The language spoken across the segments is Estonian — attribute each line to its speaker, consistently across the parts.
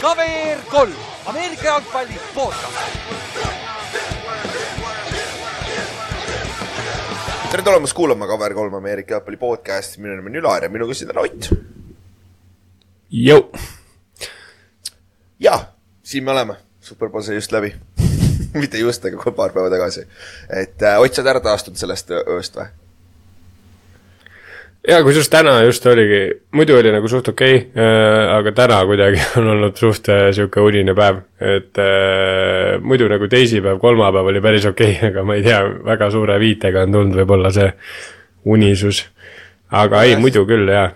Speaker 1: KVR kolm, Ameerika jalgpalli podcast.
Speaker 2: tere tulemast kuulama KVR kolm Ameerika jalgpalli podcasti, minu nimi on Ülar ja minuga siin on Ott.
Speaker 3: Jõu.
Speaker 2: ja, siin me oleme, Superbowl sai just läbi mitte just, aga paar päeva tagasi. et äh, Ott, sa oled ära taastunud sellest ööst või?
Speaker 3: Ja kusjuures täna just oligi, muidu oli nagu suht okei okay, äh,, aga täna kuidagi on olnud suht äh, sihuke unine päev. et äh, muidu nagu teisipäev, kolmapäev oli päris okei okay, aga ma ei tea, väga suure viitega on tulnud võib-olla see unisus. aga ei, muidu küll jah,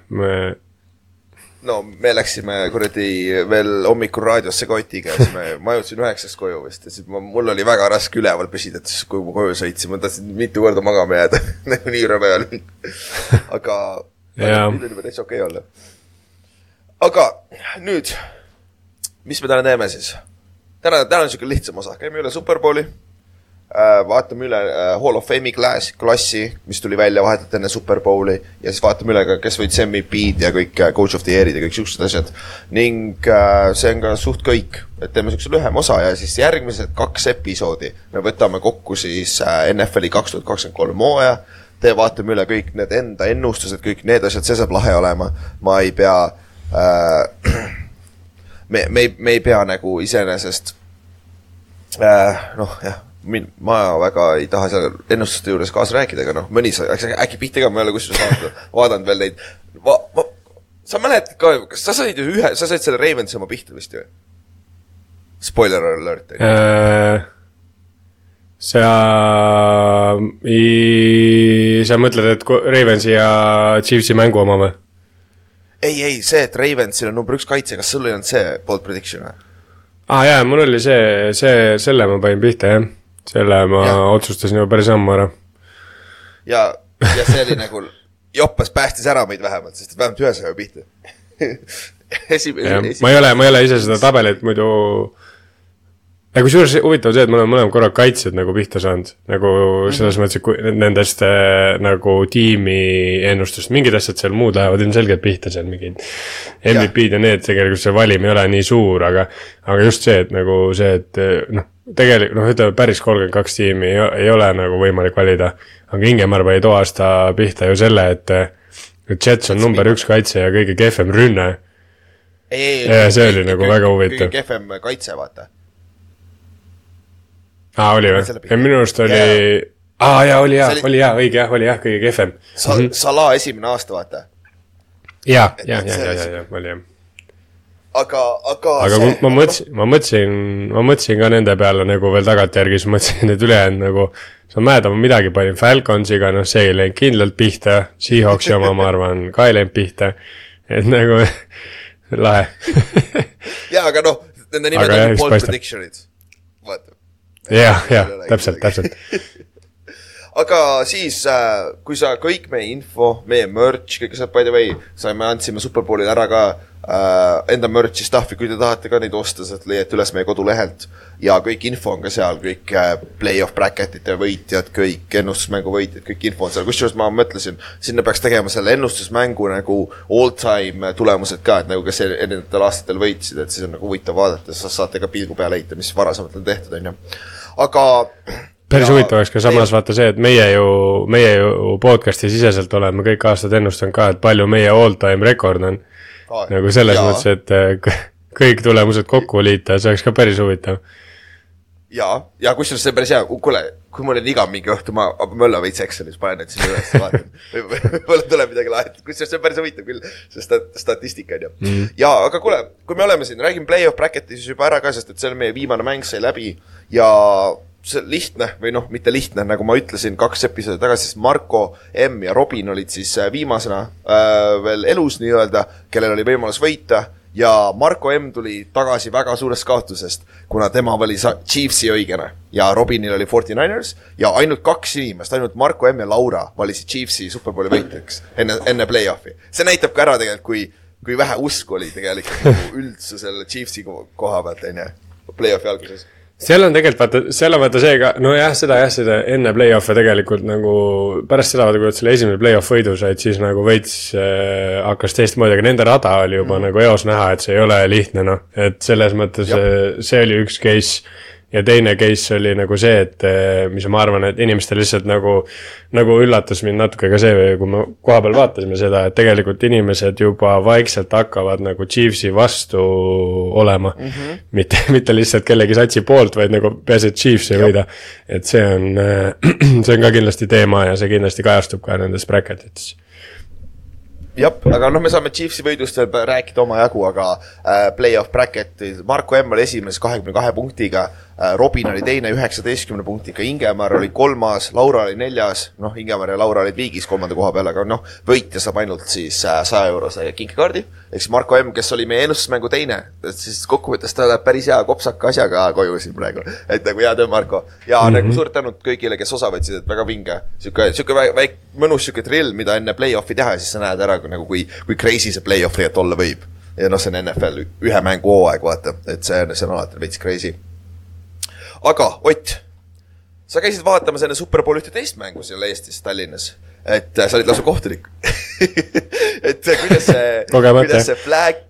Speaker 2: no me läksime kuradi veel hommikul raadiosse Kotiga ja siis me, ma jõudsin üheksast koju vist ja siis ma, mul oli väga raske üleval püsida, et siis kui ma koju sõitsin, ma tahtsin mitu korda magama jääda nagu nii rõve oli. aga nüüd oli täitsa okei okay olla. aga nüüd, mis me täna teeme siis? täna, täna on niisugune lihtsam osa, käime üle Superbowli vaatame üle äh, Hall of Fame'i klass, klassi, mis tuli välja vahetult enne Superbowli ja siis vaatame üle ka, kes võitis MVP-d ja kõik äh, Coach of the Year'id ja kõik siuksed asjad. ning see on ka suht kõik, et teeme siukse lühema osa ja siis järgmised kaks episoodi me võtame kokku siis NFL-i kaks tuhat kakskümmend kolm hooaja. Te vaatame üle kõik need enda ennustused, kõik need asjad, see saab lahe olema, ma ei pea äh,. me, me me ei pea nagu iseenesest äh, noh, jah min-, ma väga ei taha seal ennustuste juures kaasa rääkida, aga noh, mõni sa, äkki, pihta ka, ma ei ole kusjuures vaadanud, veel neid, ma, ma, sa mäletad ka, kas sa said ühe, sa said selle Ravensi oma pihta vist ju? Spoiler alert
Speaker 3: äh,. sa, sa mõtled, et Ravensi ja Chiefsi mängu oma või?
Speaker 2: ei, ei, see, et Ravensil on number üks kaitse, kas sul ei olnud see bold prediction või?
Speaker 3: aa ah, jaa, mul oli see, see, selle ma panin pihta, jah selle ma ja. otsustasin juba päris ammu ära.
Speaker 2: ja, ja see oli nagu, joppas päästis ära meid vähemalt, sest vähemalt ühe sai pihta
Speaker 3: esimene, ma ei ole, ma ei ole ise seda tabelit muidu ja kusjuures huvitav see, et me oleme mõlemad korra kaitsjad nagu pihta saanud, nagu selles mm -hmm. mõttes, et nendest äh, nagu tiimi ennustust, mingid asjad seal muud lähevad ilmselgelt pihta seal, mingid. MVP-d ja need tegelikult see valim ei ole nii suur, aga, aga just see, et nagu see, et noh, tegelikult noh, ütleme päris kolmkümmend kaks tiimi ei, ei ole nagu võimalik valida. aga Ingemar pani too aasta pihta ju selle, et, et Jets on number üks kaitse ja kõige kehvem rünne. ja see oli nagu väga huvitav.
Speaker 2: kõige kehvem kaitse, vaata.
Speaker 3: aa, oli või? minu arust oli aa jaa, oli jaa oli..., jaa, õige jah, oli jah, kõige kehvem
Speaker 2: Sa. -hmm. Salah esimene aasta, vaata.
Speaker 3: ja, ja, ja, ja, ja, ja, oli jah
Speaker 2: aga, aga.
Speaker 3: aga see, ma mõtlesin, ma mõtlesin, ma mõtlesin ka nende peale nagu veel tagantjärgi, siis mõtlesin, et ülejäänud nagu. sa mäletad, ma midagi panin Falconsiga, noh, see ei läinud kindlalt pihta, Seahawksi oma, ma arvan, ka ei läinud pihta. et nagu lahe
Speaker 2: jaa, aga noh, nende nimed on ju bold prediction'id, vaata.
Speaker 3: jah, jah, täpselt, täpselt
Speaker 2: aga siis, äh, kui sa kõik meie info, meie merch, kõik asjad, by the way, saime, andsime Superbowlil ära ka äh, enda merch'i stuff'i, kui te tahate ka neid osta, sealt leiate üles meie kodulehelt. ja kõik info on ka seal, kõik äh, play-off bracket'ite võitjad, kõik ennustusmängu võitjad, kõik info on seal, kusjuures ma mõtlesin, sinna peaks tegema selle ennustusmängu nagu all-time tulemused ka, et nagu kes erinevatel aastatel võitsid, et siis on nagu huvitav vaadata, saate ka pilgu peale heita, mis varasemalt on tehtud, on ju. aga
Speaker 3: päris huvitav oleks ka samas vaata see, et meie ju, meie ju podcast'i siseselt oleme kõik aastad ennustanud ka, et palju meie all-time rekord on. Nagu selles ja. mõttes, et äh, kõik tulemused kokku liita, see oleks ka päris huvitav.
Speaker 2: ja, ja kusjuures see on päris hea, kuule, kui mul on iga mingi õhtu, ma mölla veits Excelis, panen need sinna üles, vaatan. Võib-olla tuleb midagi lahet, kusjuures see on päris huvitav küll, see stat-, statistika on ju. Mm.. ja, aga kuule, kui me oleme siin, räägime play-off bracket'i siis juba ära ka, sest et see on meie viimane mäng sai läbi. Ja see lihtne või noh, mitte lihtne, nagu ma ütlesin kaks episoodi tagasi, siis Marko M ja Robin olid siis äh, viimasena äh, veel elus nii-öelda, kellel oli võimalus võita ja Marko M tuli tagasi väga suurest kaotusest, kuna tema valis Chiefsi õigena ja Robinil oli Forty Niners ja ainult kaks inimest, ainult Marko M ja Laura valisid Chiefsi superbowli võitjaks enne, enne play-off'i. see näitab ka ära tegelikult, kui, kui vähe usku oli tegelikult üldsusel Chiefsi koha pealt, on ju, play-off'i alguses
Speaker 3: seal on tegelikult vaata, seal on vaata see ka, nojah, seda jah, seda enne play-off'e tegelikult nagu pärast seda vaata, kui nad selle esimene play-off võidu said, siis nagu veits äh, hakkas teistmoodi, aga nende rada oli juba mm. nagu eos näha, et see ei ole lihtne noh, et selles mõttes Jab. Äh, see oli üks case ja teine case oli nagu see, et eh, mis ma arvan, et inimestel lihtsalt nagu, nagu üllatas mind natuke ka see, kui me kohapeal vaatasime seda, et tegelikult inimesed juba vaikselt hakkavad nagu Chiefsi vastu olema mm. -hmm. mitte, mitte lihtsalt kellegi satsi poolt, vaid nagu peaasi, et Chiefs ei võida. et see on, eh, see on ka kindlasti teema ja see kindlasti kajastub ka nendes bracket ites
Speaker 2: jah, aga noh, me saame Chiefsi võidust veel rääkida omajagu, aga äh, play-off bracket'is Marko M oli esimeses kahekümne kahe punktiga äh,, Robin oli teine üheksateistkümne punktiga, Ingemar oli kolmas, Laura oli neljas, noh, Ingemar ja Laura olid viigis kolmanda koha peal, aga noh, võitja saab ainult siis äh, saja äh, eurose kinkekaardi. ehk siis Marko M, kes oli meie ennustusmängu teine, et siis kokkuvõttes ta läheb päris hea kopsaka asjaga koju siin praegu. et nagu hea töö, Marko. ja mm -hmm. nagu suur tänud kõigile, kes osa võtsid, et väga vinge, sihuke, sihuke väike, mõnus sihuke drill, mida enne play-off'i teha ja siis sa näed ära nagu kui, kui crazy see play-off tegelikult olla võib. ja noh, see on NFL ühe mängu hooaeg, vaata, et see on, see on alati veits crazy. Aga Ott, sa käisid vaatamas enne Superbowl ühte teist mängu seal Eestis, Tallinnas, et äh, sa olid lausa kohtunik et äh, kuidas see kuidas see flag,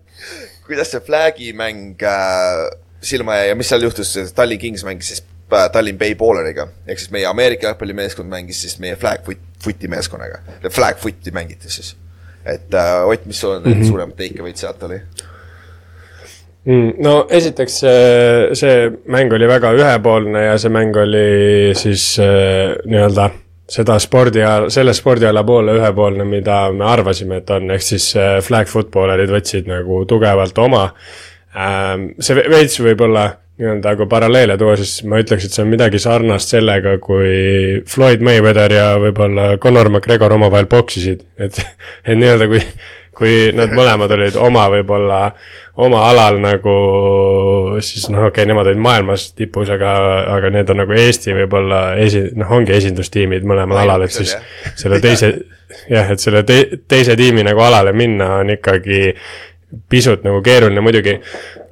Speaker 2: kuidas see flag'i mäng äh, silma jäi ja mis seal juhtus, Tallinn Kings mängis siis äh, Tallinn Bay Bowleriga, ehk siis meie Ameerika jalgpallimeeskond mängis siis meie flag foot'i meeskonnaga. Flag foot'i mängiti siis et äh, Ott, mis sul mm -hmm. suuremad takeaway'd sealt oli?
Speaker 3: Mm, no esiteks see, see mäng oli väga ühepoolne ja see mäng oli siis äh, nii-öelda seda spordiala, selle spordiala poole ühepoolne, mida me arvasime, et on, ehk siis äh, flag footballerid võtsid nagu tugevalt oma. Ähm,. see veits võib-olla nii-öelda kui paralleele tuua, siis ma ütleks, et see on midagi sarnast sellega, kui Floyd Mayweather ja võib-olla Conor McGregor omavahel poksisid, et, et nii-öelda kui, kui nad mõlemad olid oma võib-olla, oma alal nagu siis noh, okei okay,, nemad olid maailmas tipus, aga, aga need on nagu Eesti võib-olla esi-, noh, ongi esindustiimid mõlemal alal, et siis selle teise, jah, et selle te, teise tiimi nagu alale minna on ikkagi pisut nagu keeruline, muidugi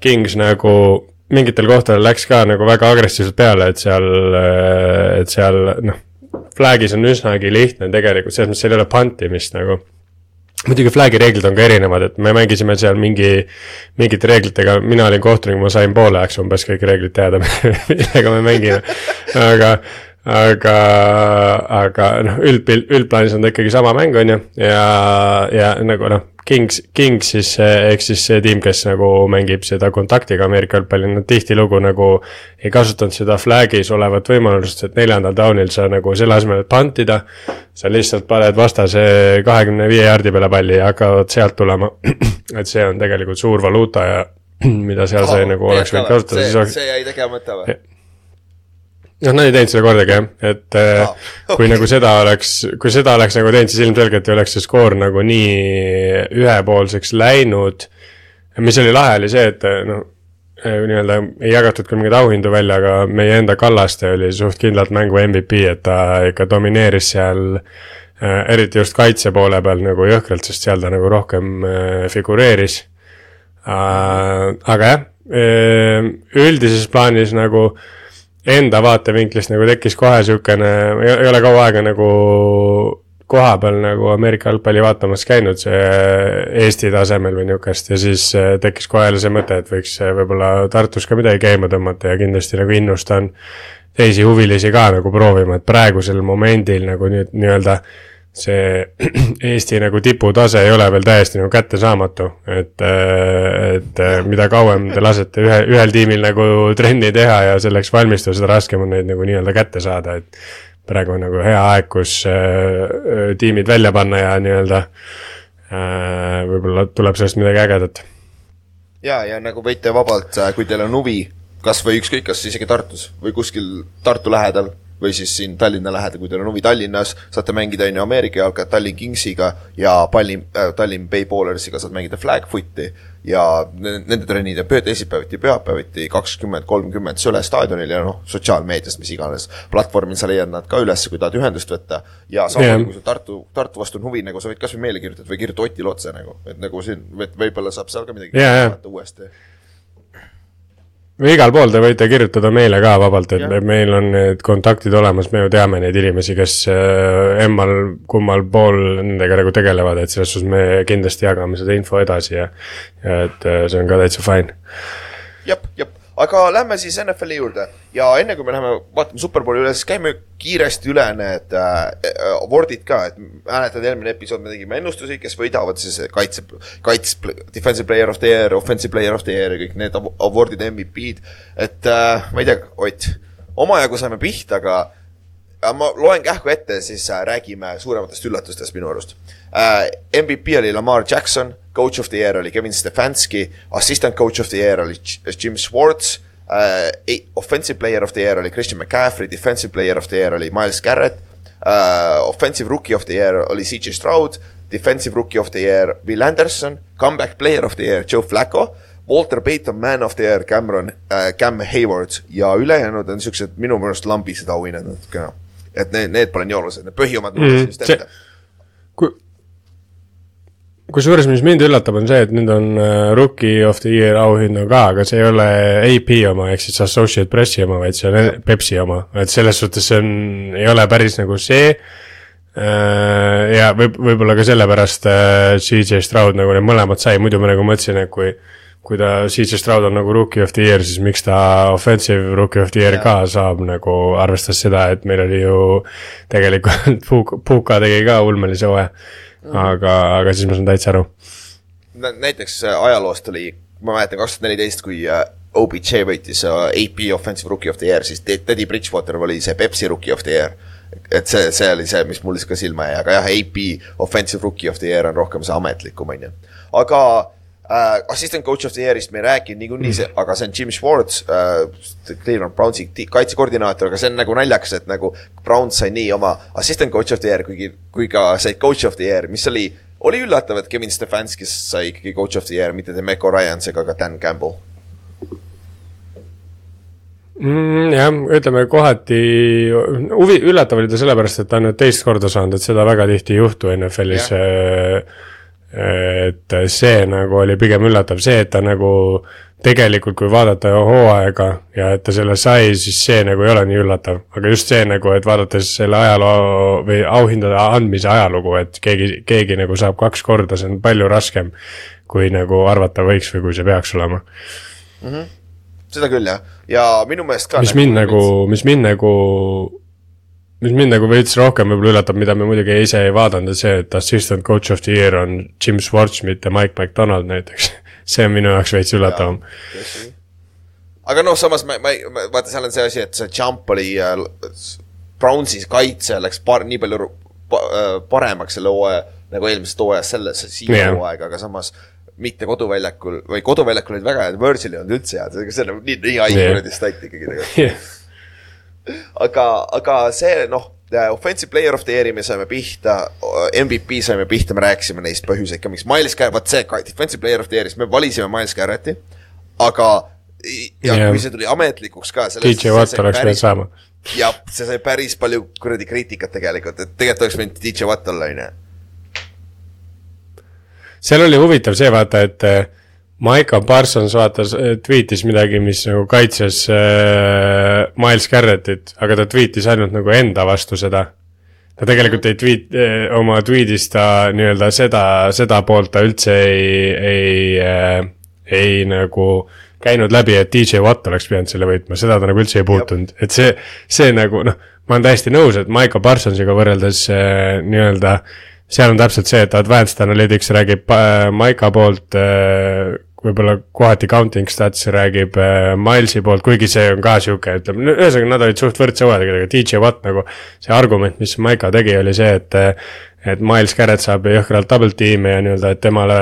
Speaker 3: Kings nagu mingitel kohtadel läks ka nagu väga agressiivselt peale, et seal, et seal noh, flag'is on üsnagi lihtne tegelikult, selles mõttes seal ei ole pantimist nagu. Muidugi flag'i reeglid on ka erinevad, et me mängisime seal mingi, mingite reeglitega, mina olin kohtunik, ma sain poole ajaks umbes kõik reeglid teada millega me mängime, aga aga, aga noh, üldpilt, üldplaanis on ta ikkagi sama mäng, on ju, ja, ja nagu noh, Kings, Kings siis ehk siis see tiim, kes nagu mängib seda kontaktiga Ameerika jalgpalli, nad tihtilugu nagu ei kasutanud seda flag'is olevat võimalust, et neljandal down'il sa nagu selle asemel, et pantida, sa lihtsalt paned vastase kahekümne viie jaardi peale palli ja hakkavad sealt tulema. et see on tegelikult suur valuuta ja mida seal oh, sai nagu oleks võinud kasutada,
Speaker 2: siis oleks. see jäi tegemata või?
Speaker 3: Noh, nad ei teinud seda kordagi jah, et ah, okay. kui nagu seda oleks, kui seda oleks nagu teinud, siis ilmselgelt ei oleks see skoor nagu nii ühepoolseks läinud. mis oli lahe, oli see, et noh, nii-öelda ei jagatud küll mingeid auhindu välja, aga meie enda Kallaste oli suht kindlalt mängu MVP, et ta ikka domineeris seal äh,. eriti just kaitse poole peal nagu jõhkralt, sest seal ta nagu rohkem äh, figureeris äh,. aga jah, üldises plaanis nagu äh, enda vaatevinklist nagu tekkis kohe niisugune, ei ole kaua aega nagu koha peal nagu Ameerika jalgpalli vaatamas käinud, Eesti tasemel või niisugust ja siis äh, tekkis kohe jälle see mõte, et võiks äh, võib-olla Tartus ka midagi käima tõmmata ja kindlasti nagu innustan teisi huvilisi ka nagu proovima, et praegusel momendil nagu nüüd nii-öelda nii see Eesti nagu tiputase ei ole veel täiesti nagu kättesaamatu, et, et mida kauem te lasete ühe, ühel tiimil nagu trenni teha ja selleks valmistuda, seda raskem on neid nagu nii-öelda kätte saada, et praegu on nagu hea aeg, kus äh, tiimid välja panna ja nii-öelda äh, võib-olla tuleb sellest midagi ägedat.
Speaker 2: ja, ja nagu võite vabalt, kui teil on huvi, kas või ükskõik, kas isegi Tartus või kuskil Tartu lähedal või siis siin Tallinna lähedal, kui teil on huvi Tallinnas, saate mängida, on ju, Ameerika jalka Tallinn Kingsiga ja Tallinn äh,, Tallinn Bay Ballersiga saad mängida flag foot'i ja nende trennid on teisipäeviti pühapäeviti kakskümmend, kolmkümmend Sõle staadionil ja noh, sotsiaalmeedias, mis iganes platvormil sa leiad nad ka üles, kui tahad ühendust võtta. ja samamoodi yeah., kui sul Tartu, Tartu vastu on huvi, nagu sa võid kas või meile kirjutada või kirjuta Otile otse nagu, et nagu siin, et võib-olla saab seal ka midagi
Speaker 3: yeah, yeah.
Speaker 2: uuesti
Speaker 3: igal pool te võite kirjutada meile ka vabalt, et ja. meil on need kontaktid olemas, me ju teame neid inimesi, kes äh, emmal kummal pool nendega nagu tegelevad, et selles suhtes me kindlasti jagame seda info edasi ja, et äh, see on ka täitsa fine.
Speaker 2: Aga lähme siis NFL-i juurde ja enne kui me läheme vaatame Superbowli üle, siis käime kiiresti üle need äh, award'id ka, et mäletad, eelmine episood me tegime ennustusi, kes võidavad siis kaitse, kaitse, defensive player of the year, offensive player of the year ja kõik need award'id, MVP-d. et äh, ma ei tea, Ott, omajagu saime pihta, aga ma loen kähku ette, siis äh, räägime suurematest üllatustest minu arust äh,. MVP oli Lamar Jackson coach of the year oli Kevin Stefanski, assistant coach of the year oli Jim Schwartz uh,, offensive player of the year oli Christian McCaffrey, defensive player of the year oli Miles Garrett uh,, offensive rookie of the year oli CJ Stroud, defensive rookie of the year Will Anderson, comeback player of the year Joe Flacco, Walter Payton man of the year Cameron uh,, Cam Hayward ja ülejäänud on siuksed minu meelest lambised auhinnad natukene. et need, need pole nii olulised, need põhiomad mm, -hmm.
Speaker 3: Kusjuures, mis mind üllatab, on see, et nüüd on uh, Rookie of the Year auhinna ka, aga see ei ole AP oma ehk siis Associate Pressi oma, vaid see on Pepsi oma, et selles suhtes see on, ei ole päris nagu see uh,. ja võib, võib-olla ka sellepärast äh, CJ Stroud nagu need mõlemad sai, muidu ma nagu mõtlesin, et kui kui ta, CJ Stroud on nagu Rookie of the Year, siis miks ta Offensive Rookie of the Year ja. ka saab nagu, arvestades seda, et meil oli ju tegelikult Puka, Puka tegi ka ulmelise hooaja aga, aga siis ma saan täitsa aru.
Speaker 2: näiteks äh, ajaloost oli, ma mäletan kaks tuhat neliteist, kui äh, OBJ võitis äh, AP Offensive Rookie of the Year, siis Teddy Bridgewater oli see Pepsi Rookie of the Year. et see, see oli see, mis mulle ka silma jäi, aga jah, AP Offensive Rookie of the Year on rohkem see ametlikum, on ju. aga äh, assistant coach of the year'ist me ei rääkinud niikuinii mm., aga see on Jim Schwartz äh,, Cleveland Brownsi kaitsekoordinaator, aga see on nagu naljakas, et nagu Browns sai nii oma assistant coach of the year, kuigi, kui ka said coach of the year, mis oli, oli üllatav, et Kevin Stefanskis sai ikkagi coach of the year, mitte Demeco Ryans ega ka Dan Campbell
Speaker 3: mm,. jah, ütleme kohati huvi, üllatav oli ta sellepärast, et ta on nüüd teist korda saanud, et seda väga tihti ei juhtu NFL-is yeah et see nagu oli pigem üllatav, see, et ta nagu tegelikult, kui vaadata hooaega ja et ta selle sai, siis see nagu ei ole nii üllatav. aga just see nagu, et vaadates selle ajaloo või auhindade andmise ajalugu, et keegi, keegi nagu saab kaks korda, see on palju raskem. kui nagu arvata võiks või kui see peaks olema
Speaker 2: mm. -hmm. seda küll jah, ja minu meelest ka.
Speaker 3: mis nagu, mind nagu, mis mind nagu mis mind nagu veits rohkem võib-olla üllatab, mida me muidugi ise ei vaadanud, on see, et assistant coach of the year on Jim Schwartz, mitte Mike McDonald näiteks see on minu jaoks veits üllatavam.
Speaker 2: aga noh, samas ma, ma, ma, vaata, seal on see asi, et see jump oli äh,, Brownsis kaitse läks par-, nii palju pa, äh, paremaks selle hooaja, nagu eelmisest hooajast sellesse siia yeah. hooaega, aga samas mitte koduväljakul, või koduväljakul olid väga head, Virgil ei olnud üldse head, see on nagu nii, nii haige kuradi yeah. stat ikkagi tegelikult yeah aga, aga see noh, offensive player of the year'i me saime pihta, MVP saime pihta, me rääkisime neist põhjuseid ka, miks Miles Garrett, vot see defensive player of the year'is me valisime Miles Garretti, aga ja yeah. kui see tuli ametlikuks ka.
Speaker 3: DJ Watt oleks pidanud saama.
Speaker 2: jah, see sai päris palju kuradi kriitikat tegelikult, et tegelikult oleks võinud DJ Watt olla, on ju.
Speaker 3: seal oli huvitav see vaata, et Maiko Parsons vaatas, äh, tweetis midagi, mis nagu kaitses äh, Miles Garrettit, aga ta tweetis ainult nagu enda vastu seda. ta tegelikult ei tweet äh,, oma tweet'is ta nii-öelda seda, seda poolt ta üldse ei, ei äh,, ei nagu käinud läbi, et DJ Watt oleks pidanud selle võitma, seda ta nagu üldse ei puutunud, et see, see nagu noh, ma olen täiesti nõus, et Maiko Parsonsiga võrreldes äh, nii-öelda seal on täpselt see, et Advanced Analytics räägib äh, Maika poolt äh, võib-olla kohati counting stats räägib äh, Milesi poolt, kuigi see on ka sihuke, ütleme, ühesõnaga nad olid suht võrdse hooajaga, DJ Watt nagu. see argument, mis Maika tegi, oli see, et et Miles Garrett saab jõhkralt double tiime ja nii-öelda, et temale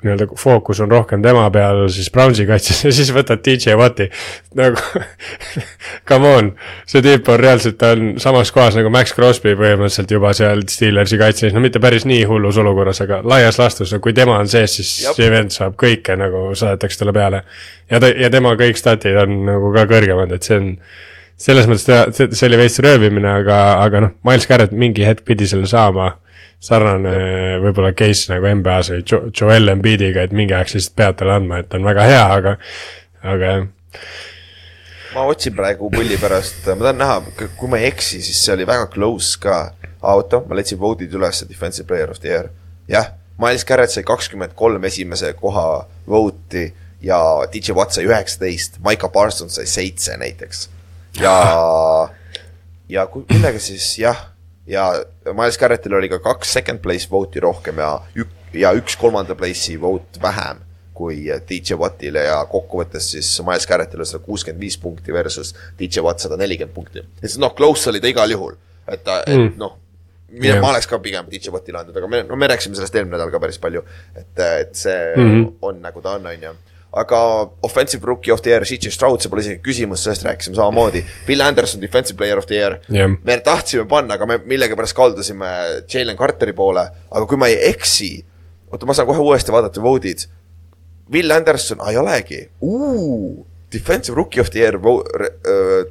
Speaker 3: nii-öelda fookus on rohkem tema peal siis Brownsi kaitses ja siis võtad DJ Watti. nagu come on, see tüüp on reaalselt, ta on samas kohas nagu Max Crosby põhimõtteliselt juba seal Steelersi kaitses, no mitte päris nii hullus olukorras, aga laias laastus, no kui tema on sees, siis Jop. see vend saab kõike nagu saadetakse talle peale. ja ta, ja tema kõik statid on nagu ka kõrgemad, et see on selles mõttes ta, see oli veits röövimine, aga, aga noh, Miles Garrett mingi hetk pidi selle saama sarnane võib-olla case nagu NBA-s oli jo-, Joel Embiidiga, et mingi aeg lihtsalt pead talle andma, et ta on väga hea, aga, aga jah.
Speaker 2: ma otsin praegu pulli pärast, ma tahan näha, kui ma ei eksi, siis see oli väga close ka. oota, ma leidsin vote'id üles, defensive player of the year. jah, Miles Garrett sai kakskümmend kolm esimese koha vote'i ja DJ Watt sai üheksateist, Maiko Parsons sai seitse näiteks. ja, ja kui, millega siis jah, ja Miles Garrettil oli ka kaks second place vote'i rohkem ja ük-, ja üks kolmanda place'i vote vähem kui DJ Wattile ja kokkuvõttes siis Miles Garrettile sada kuuskümmend viis punkti versus DJ Watt sada nelikümmend punkti. et noh, close oli ta igal juhul, et ta mm., et noh, mina yeah., ma oleks ka pigem DJ Wattile andnud, aga me, no me rääkisime sellest eelmine nädal ka päris palju. et, et see mm -hmm. on nagu ta on, on ju aga offensive rookie of the year, CJ Stroud, see pole isegi küsimus, sellest rääkisime samamoodi. Bill Anderson, defensive player of the year. Yeah.. me tahtsime panna, aga me millegipärast kaldusime Jalen Carteri poole, aga kui ma ei eksi, oota, ma saan kohe uuesti vaadata vote'id. Will Anderson, ei olegi, defensive rookie of the year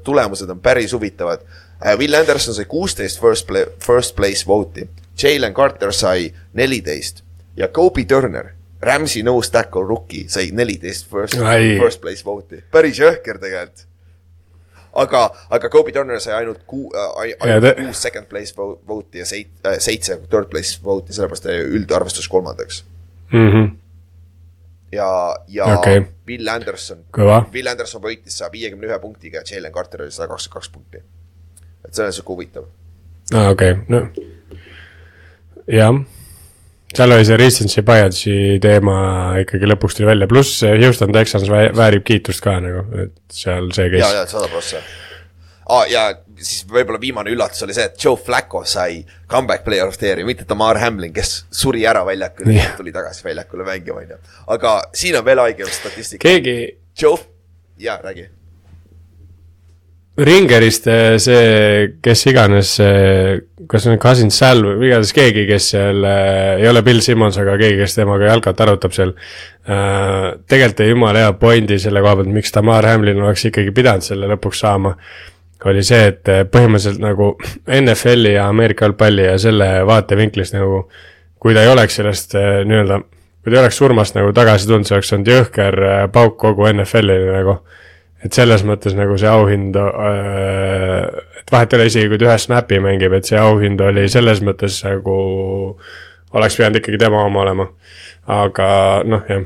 Speaker 2: tulemused on päris huvitavad. Äh, Will Anderson sai kuusteist first play, first place vote'i, Jalen Carter sai neliteist. Ja Kobe Turner, Rams'i nose tackle rookie sai neliteist first, first place vote'i, päris jõhker tegelikult aga, aga Kobe Turner sai ainult kuu äh,, ainult kuus second place vote'i ja seit- äh,, seitse third place vote'i, sellepärast ta üldarvestus kolmandaks
Speaker 3: mm. -hmm
Speaker 2: ja, ja okay. Bill Anderson, Bill Anderson võitis saja viiekümne ühe punktiga ja Jalen Carter oli sada kakskümmend kaks punkti. et see on sihuke huvitav.
Speaker 3: aa ah,, okei okay., no jah, seal oli see recency bias'i teema ikkagi lõpuks tuli välja, pluss Houston Texans väärib kiitust ka nagu, et seal see
Speaker 2: case. ja, ja sada prossa ah,. ja siis võib-olla viimane üllatus oli see, et Joe Flacco sai comeback player of the year'i, mitte Tamar Hamlin, kes suri ära väljakul ja tuli tagasi väljakule mängima, on ju. aga siin on veel haigem statistika.
Speaker 3: keegi.
Speaker 2: Joe, jaa, räägi.
Speaker 3: Ringerist eh, see, kes iganes, kas see on Cousin Sal või igatahes keegi, kes seal äh, ei ole Bill Simmons, aga keegi, kes temaga jalkat arutab seal äh,. tegelikult tõi jumala hea pointi selle koha pealt, miks Tamar Hamlin oleks ikkagi pidanud selle lõpuks saama oli see, et põhimõtteliselt nagu NFL-i ja Ameerika jalgpalli ja selle vaatevinklist nagu kui ta ei oleks sellest nii-öelda, kui ta ei oleks surmast nagu tagasi tulnud, see oleks olnud jõhker pauk kogu NFL-ile nagu. Et selles mõttes nagu see auhind äh,, et vahet ei ole isegi, kui ta ühe snap'i mängib, et see auhind oli selles mõttes nagu oleks pidanud ikkagi tema oma olema. aga noh, jah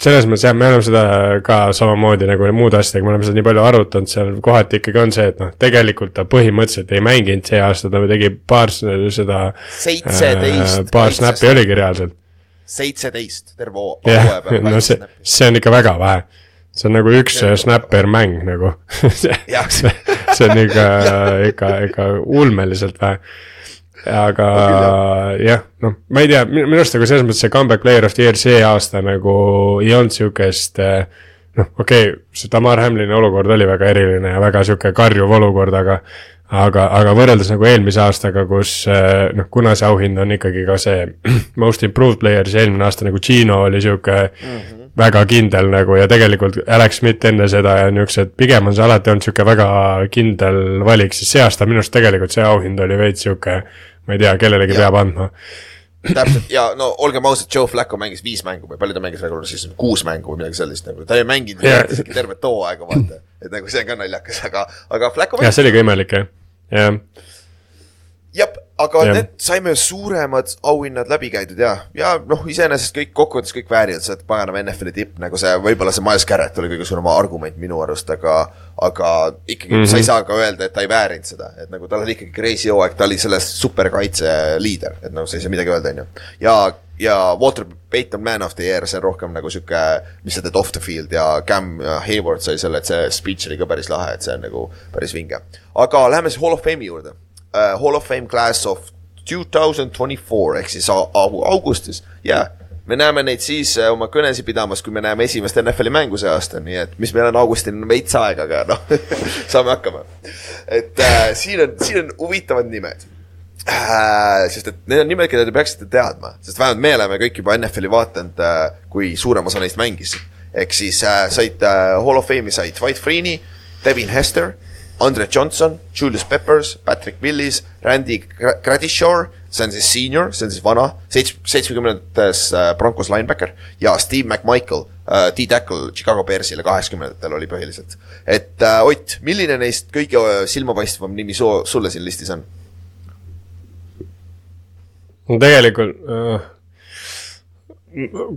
Speaker 3: selles mõttes jah, me oleme seda ka samamoodi nagu muude asjadega, me oleme seda nii palju arutanud, seal kohati ikkagi on see, et noh, tegelikult ta põhimõtteliselt ei mänginud see aasta, ta tegi paar seda.
Speaker 2: seitseteist
Speaker 3: äh,. paar snappi oligi reaalselt.
Speaker 2: seitseteist terve hoo
Speaker 3: päev. no see, see on ikka väga vähe. See on nagu üks snap per mäng nagu. See, see on ikka, ikka, ikka ulmeliselt vähe. Aga jah, noh, ma ei tea, minu arust nagu selles mõttes see comeback player of the year see aasta nagu ei olnud sihukest eh, noh, okei okay,, see Tamar Hamlini olukord oli väga eriline ja väga sihuke karjuv olukord, aga aga, aga võrreldes nagu eelmise aastaga, kus eh, noh, kuna see auhind on ikkagi ka see most improved player, siis eelmine aasta nagu Gino oli sihuke mm -hmm. Väga kindel nagu ja tegelikult Alex Smith enne seda ja niisugused, pigem on see alati olnud sihuke väga kindel valik, siis see aasta minu arust tegelikult see auhind oli veits sihuke ma ei tea, kellelegi ja. peab andma
Speaker 2: täpselt ja no olgem ausad, Joe Flacco mängis viis mängu või palju ta mängis regular season, kuus mängu või midagi sellist nagu, ta ei mänginud yeah. tervet hooaega vaata. et nagu see on ka naljakas, aga, aga Flacco.
Speaker 3: jah, see oli ka imelik jah jah,
Speaker 2: aga ja. need saime suuremad auhinnad läbi käidud ja, ja noh, iseenesest kõik kokkuvõttes kõik väärivad, oled paganama NFL-i tipp, nagu see, võib-olla see Miles Garrett oli kõige suurem argument minu arust, aga aga ikkagi mm -hmm. sa ei saa ka öelda, et ta ei väärinud seda, et nagu tal oli ikkagi crazy hooaeg, ta oli selles superkaitse liider, et noh, sa ei saa midagi öelda, on ju. ja, ja Walter Payton man of the year, see on rohkem nagu sihuke, mis sa teed off the field ja Cam Hayward sai selle, et see speech oli ka päris lahe, et see on nagu päris vinge. aga läheme siis Hall of Fame'i juurde uh, Hall of Fame class of two thousand twenty four ehk siis augustis ja me näeme neid siis uh, oma kõnesid pidamas, kui me näeme esimest NFL-i mängu see aasta, nii et mis meil on augustini on veits aega, aga noh saame hakkama. et uh, siin on, siin on huvitavad nimed äh,. sest et need on nimed, keda te peaksite teadma, sest vähemalt me oleme kõik juba NFL-i vaadanud äh,, kui suurem osa neist mängis. ehk siis äh, said äh, Hall of Fame'i said Dwight Freeney, Devin Hester Andre Johnson, Julius Peppers, Patrick Willis, Randy Gradishaw, see on siis senior, see on siis vana, seits-, seitsmekümnendates Broncos linebacker ja Steve McMichael uh,, D-tackle Chicago Bearsile kaheksakümnendatel oli põhiliselt. et uh, Ott, milline neist kõige silmapaistvam nimi su-, sulle siin listis on?
Speaker 3: no tegelikult äh,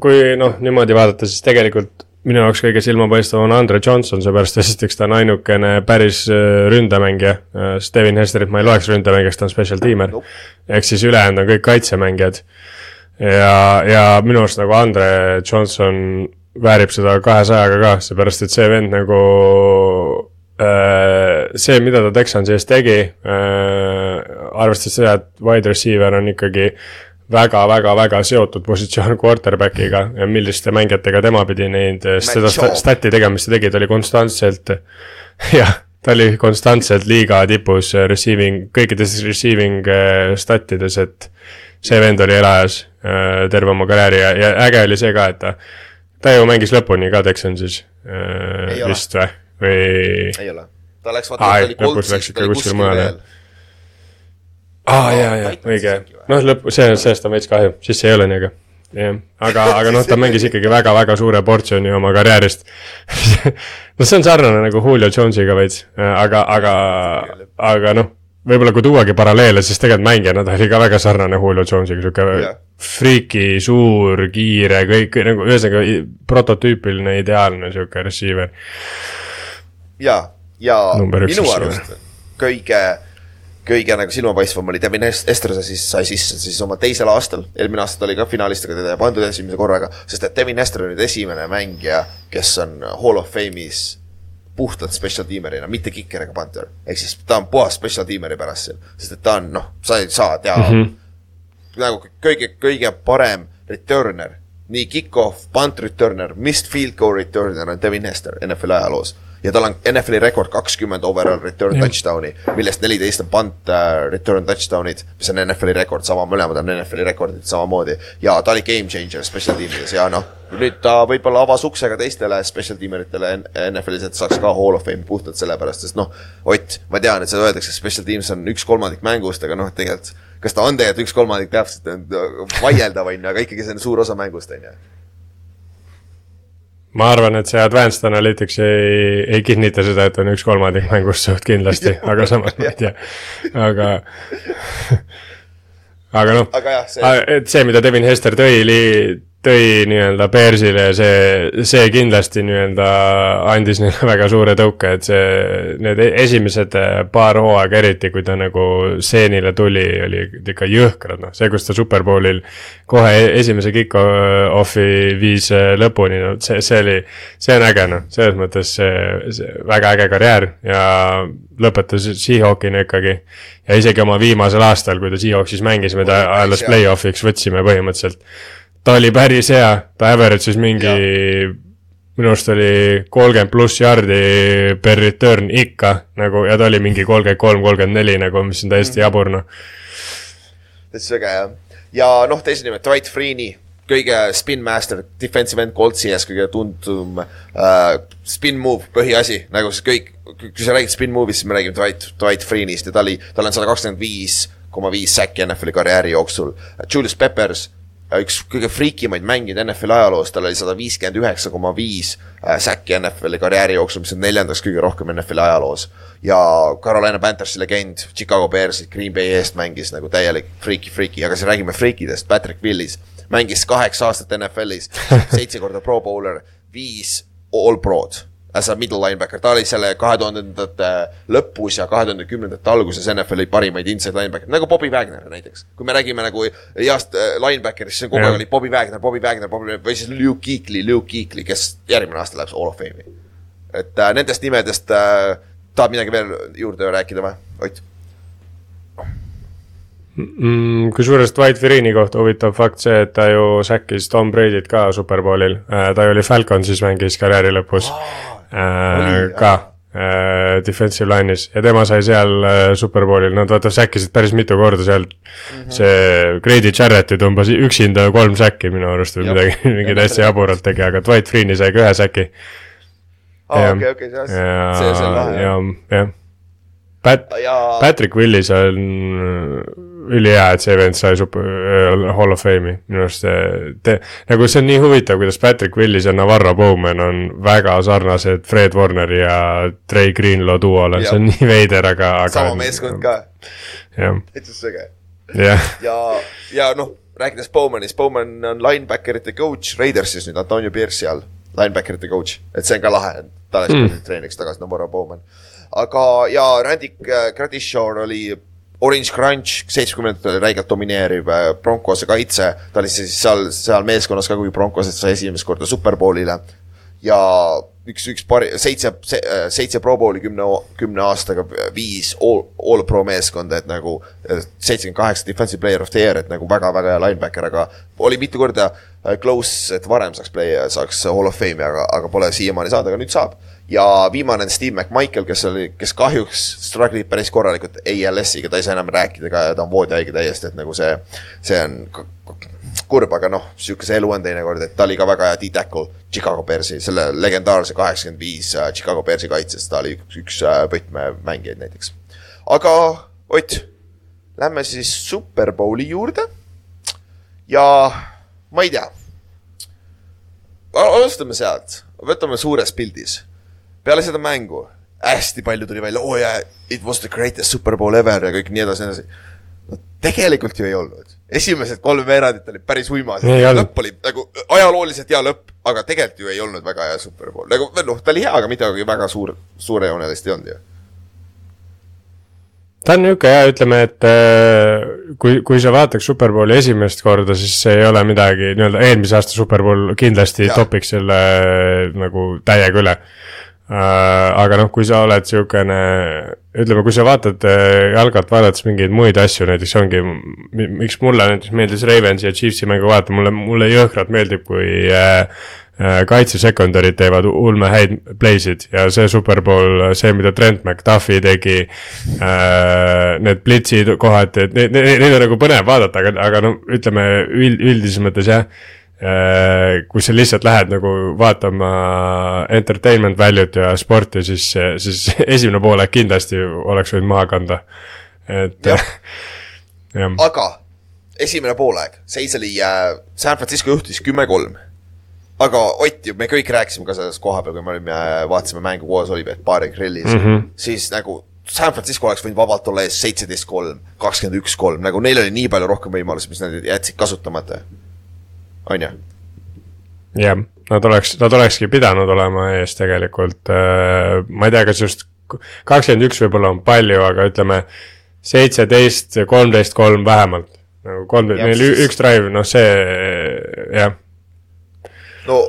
Speaker 3: kui noh, niimoodi vaadata, siis tegelikult minu jaoks kõige silmapaistvam on Andre Johnson, seepärast esiteks ta on ainukene päris äh, ründemängija. Äh, Steven Hesterit ma ei loeks ründemängijaks, ta on special tiimer. ehk siis ülejäänud on kõik kaitsemängijad. ja, ja minu arust nagu Andre Johnson väärib seda kahesajaga ka, seepärast et see vend nagu äh, see, mida ta Texansi eest tegi, arvestades seda, et wide receiver on ikkagi väga-väga-väga seotud positsioon quarterback'iga ja milliste mängijatega tema pidi neid, seda stat'i tegema, mis ta tegi, ta oli konstantselt, jah, ta oli konstantselt liiga tipus receiving, kõikides receiving äh, stat'ides, et see vend oli elajas äh, terve oma karjääri ja, ja äge oli see ka, et ta, ta ju mängis lõpuni ka Texansis vist või, või?
Speaker 2: ei ole, ta läks vaata, ta oli Coltsis, ta oli kuskil mujal
Speaker 3: aa jaa, jaa, õige. noh, lõpp, see, sellest on veits kahju, siis see ei ole nii äge. jah, aga, aga noh, ta mängis ikkagi väga-väga suure portsjoni oma karjäärist no see on sarnane nagu Julio Jones'iga veits, aga, aga, aga noh, võib-olla kui tuuagi paralleele, siis tegelikult mängijana ta oli ka väga sarnane Julio Jones'iga, sihuke yeah. friiki, suur, kiire, kõik nagu ühesõnaga prototüüpiline, ideaalne sihuke receiver.
Speaker 2: ja, ja Number minu arust kõige kõige nagu silmapaistvam oli Devin Estrose siis sai sisse siis oma teisel aastal, eelmine aasta ta oli ka finalist, aga teda ei pandud esimese korraga, sest et Devin Estre on nüüd esimene mängija, kes on Hall of Fame'is puhtalt special teamer'ina, mitte kiker ega punter. ehk siis ta on puhas special teamer'i pärast seal, sest et ta on noh, sa ei saa teha mm -hmm. nagu kõige, kõige parem returner, nii kick-off, punt returner, missed field goal returner on Devin Hester NFL ajaloos ja tal on NFL-i rekord kakskümmend overall return touchdown'i, millest neliteist on punt uh, return touchdown'id, mis on NFL-i rekord, sama, mõlemad on NFL-i rekordid samamoodi. ja ta oli game changer special tiimides ja noh, nüüd ta võib-olla avas ukse ka teistele special tiimeritele NFL-is, et saaks ka Hall of Fame'i puhtalt sellepärast, sest noh, Ott, ma tean, et seda öeldakse, special teams on üks kolmandik mängust, aga noh, tegelikult kas ta on tegelikult üks kolmandik, täpselt vaieldav on ju, aga ikkagi see on suur osa mängust, on ju
Speaker 3: ma arvan, et see Advanced Analytics ei, ei kinnita seda, et on üks kolmandik mängust suht kindlasti aga samas ma ei tea, aga aga noh, et see, mida Devin Hester tõi, tõi nii-öelda Bearsile ja see, see kindlasti nii-öelda andis neile väga suure tõuke, et see, need e-, esimesed äh, paar hooaega eriti, kui ta nagu stseenile tuli, oli ikka jõhkrad, noh, see, kus ta Superbowlil kohe e-, esimese kick-off'i viis äh, lõpuni, no see, see oli, see on äge, noh, selles mõttes see, see väga äge karjäär ja lõpetas Seahawkina ikkagi. ja isegi oma viimasel aastal, kui ta Seahawksis mängis, me ta alles play-off'iks võtsime põhimõtteliselt ta oli päris hea, ta average'is mingi, minu arust oli kolmkümmend pluss jardi per return ikka nagu ja ta oli mingi kolmkümmend kolm, kolmkümmend neli nagu, mis on täiesti jabur noh.
Speaker 2: täitsa äge jah, ja noh, teise nime Dwight Freeney kõige spin master, defensive end Coltsi ees kõige tuntum uh, spin move, põhiasi, nagu see kõik, kui sa räägid spin move'ist, siis me räägime Dwight, Dwight Freeney'st ja ta oli, tal on sada kakskümmend viis koma viis säkki NFL-i karjääri jooksul. Julius Peppers üks kõige friikimaid mängijaid NFL-i ajaloos, tal oli sada viiskümmend üheksa koma viis äh, säkki NFL-i karjääri jooksul, mis on neljandaks kõige rohkem NFL-i ajaloos. ja Carolina Panthersi legend, Chicago Bearsi, Green Bay eest mängis nagu täielik friiki, friiki, aga siis räägime friikidest, Patrick Willis mängis kaheksa aastat NFL-is, seitse korda pro bowler, viis all prod as a middle linebacker, ta oli selle kahe tuhandendate lõpus ja kahe tuhande kümnendate alguses NFL-i parimaid inside linebacker, nagu Bobby Wagner näiteks. kui me räägime nagu heast äh, linebacker'ist, siis kogu aeg oli Bobby Wagner, Bobby Wagner, Bobby või siis Luke Kuechly, Luke Kuechly, kes järgmine aasta läheb Hall of Fame'i. et äh, nendest nimedest äh, tahad midagi veel juurde rääkida või, Ott?
Speaker 3: mm,. kusjuures Dwight Virini kohta huvitav fakt see, et ta ju säkkis Tom Brady't ka Superbowlil, äh, ta ju oli Falconsis, mängis karjääri lõpus oh äh, ka äh, defensive line'is ja tema sai seal äh, Superbowlil, nad vaata säkkisid päris mitu korda seal mm. -hmm. see Grady Jarrett ju tõmbas üksinda kolm säkki minu arust või midagi, mingi täiesti jaburalt tegi, aga Dwight Freeney sai ka ühe säki.
Speaker 2: aa, okei, okei, see, see, see on lahe.
Speaker 3: ja, jah. Pat-, Patrick Willis on ülihea, et see event sai super äh,, Hall of Fame'i, minu arust see, te-, nagu see on nii huvitav, kuidas Patrick Willis ja Navarro Bowman on väga sarnased Fred Warneri ja Trey Greenlaw duole, see on nii veider, aga, aga.
Speaker 2: sama meeskond ka. täitsa sõge.
Speaker 3: ja,
Speaker 2: ja, ja noh, rääkides Bowmanist, Bowman on linebacker'ite coach Raidersis nüüd Antonio Pierce'i all, linebacker'ite coach, et see on ka lahe, ta läks mm. treeneriks tagasi, Navarro Bowman. aga, ja Randy Gradishore oli Orange Crunch, seitsmekümnendatel räigelt domineeriv äh, Broncose kaitse, ta oli siis seal, seal meeskonnas ka, kui Broncosed sai esimest korda superpoolile, ja üks, üks pari, seitse, seitse Pro Bowli kümne, kümne aastaga, viis all, all pro meeskonda, et nagu äh, seitsekümmend kaheksa defensive player of the year, et nagu väga-väga hea linebacker, aga oli mitu korda äh, close, et varem saaks play, saaks hall of fame'i, aga, aga pole siiamaani saanud, aga nüüd saab. ja viimane on Steve McMichael, kes oli, kes kahjuks struggle ib päris korralikult ALS-iga, ta ei saa enam rääkida ka ja ta on voodihaige täiesti, et nagu see, see on kurb, aga noh, sihuke see elu on teinekord, et ta oli ka väga hea D-tackle Chicago Bearsi, selle legendaarse kaheksakümmend viis äh, Chicago Bearsi kaitses, ta oli üks, üks äh, võtmemängijaid näiteks. aga Ott, lähme siis Superbowli juurde. ja ma ei tea. alustame sealt, võtame suures pildis. peale seda mängu hästi palju tuli välja, oo oh jaa, it was the greatest Superbowl ever ja kõik nii edasi, nii edasi. no tegelikult ju ei olnud esimesed kolm veerandit olid päris uimased, lõpp oli nagu ajalooliselt hea lõpp, aga tegelikult ju ei olnud väga hea Super Bowl, nagu noh, ta oli hea, aga midagi väga suur, suurejoonelist ei olnud ju
Speaker 3: ta on nihuke ja ütleme, et äh, kui, kui sa vaataks Superbowli esimest korda, siis see ei ole midagi nii-öelda eelmise aasta Superbowl kindlasti ja. topiks selle äh, nagu täiega üle. Äh, aga noh, kui sa oled sihukene, ütleme, kui sa vaatad äh, jalgalt vaadates mingeid muid asju, näiteks ongi, miks mulle näiteks meeldis Ravensi ja Chiefsi mängu vaadata, mulle, mulle jõhkralt meeldib, kui äh, äh kaitsesekundarid teevad ulme häid play'sid ja see superpool, see, mida Trent McDuffi tegi äh,. Need plitsid kohati, et neid, neid on nagu põnev vaadata, aga, aga no ütleme üld, üldises mõttes jah Äh, kui sa lihtsalt lähed nagu vaatama entertainment value't ja sporti, siis, siis esimene poolaeg kindlasti oleks võinud maha kanda. et jah
Speaker 2: ja.. aga esimene poolaeg, seis oli äh,, San Francisco juhtis kümme-kolm. aga Ott ju, me kõik rääkisime ka selles koha peal, kui me olime, äh, vaatasime mängu koos, olime baari grillis mm, -hmm. siis nagu San Francisco oleks võinud vabalt olla ees seitseteist-kolm, kakskümmend üks-kolm, nagu neil oli nii palju rohkem võimalusi, mis nad jätsid kasutamata on ju.
Speaker 3: jah, nad oleks, nad olekski pidanud olema ees tegelikult, äh, ma ei tea, kas just kakskümmend üks võib-olla on palju, aga ütleme seitseteist, kolmteist, kolm vähemalt. nagu kolmteist, neil üks drive, noh see, jah.
Speaker 2: no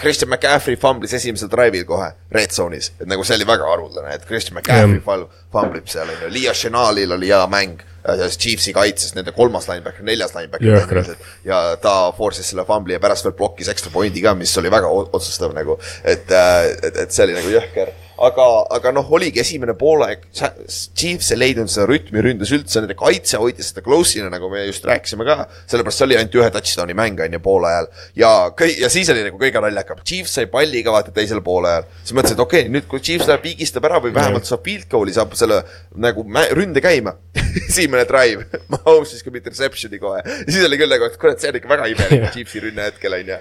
Speaker 2: Christian McCaffrey fumblis esimesel drive'il kohe red zone'is, et nagu see oli väga haruldane, et Christian McCaffrey yeah. famblib seal on ju, Leo Chenalil oli hea mäng selles Chiefsi kaitses nende kolmas linebacker, neljas linebacker. ja ta force'is selle fumbli ja pärast veel plokkis ekstra point'i ka, mis oli väga otsustav nagu, et, äh, et, et see oli nagu jõhker aga, aga noh, oligi esimene poolaeg, Chiefs ei leidnud seda rütmi, ründas üldse, nende kaitse hoidis seda close'ina, nagu me just rääkisime ka. sellepärast see oli ainult ühe touchdown'i mäng, on ju, poole ajal. ja kõi-, ja siis oli nagu kõige naljakam, Chiefs sai palli ka vaata teisel poole ajal. siis mõtlesin, et okei okay,, nüüd kui Chiefs läheb, viigistab ära või vähemalt saab field goal'i, saab selle nagu ründe käima esimene drive Mahomes siis ka mitte reception'i kohe. siis oli küll nagu, et kurat, see on ikka väga imelik Chiefsi rünne hetkel, on ju.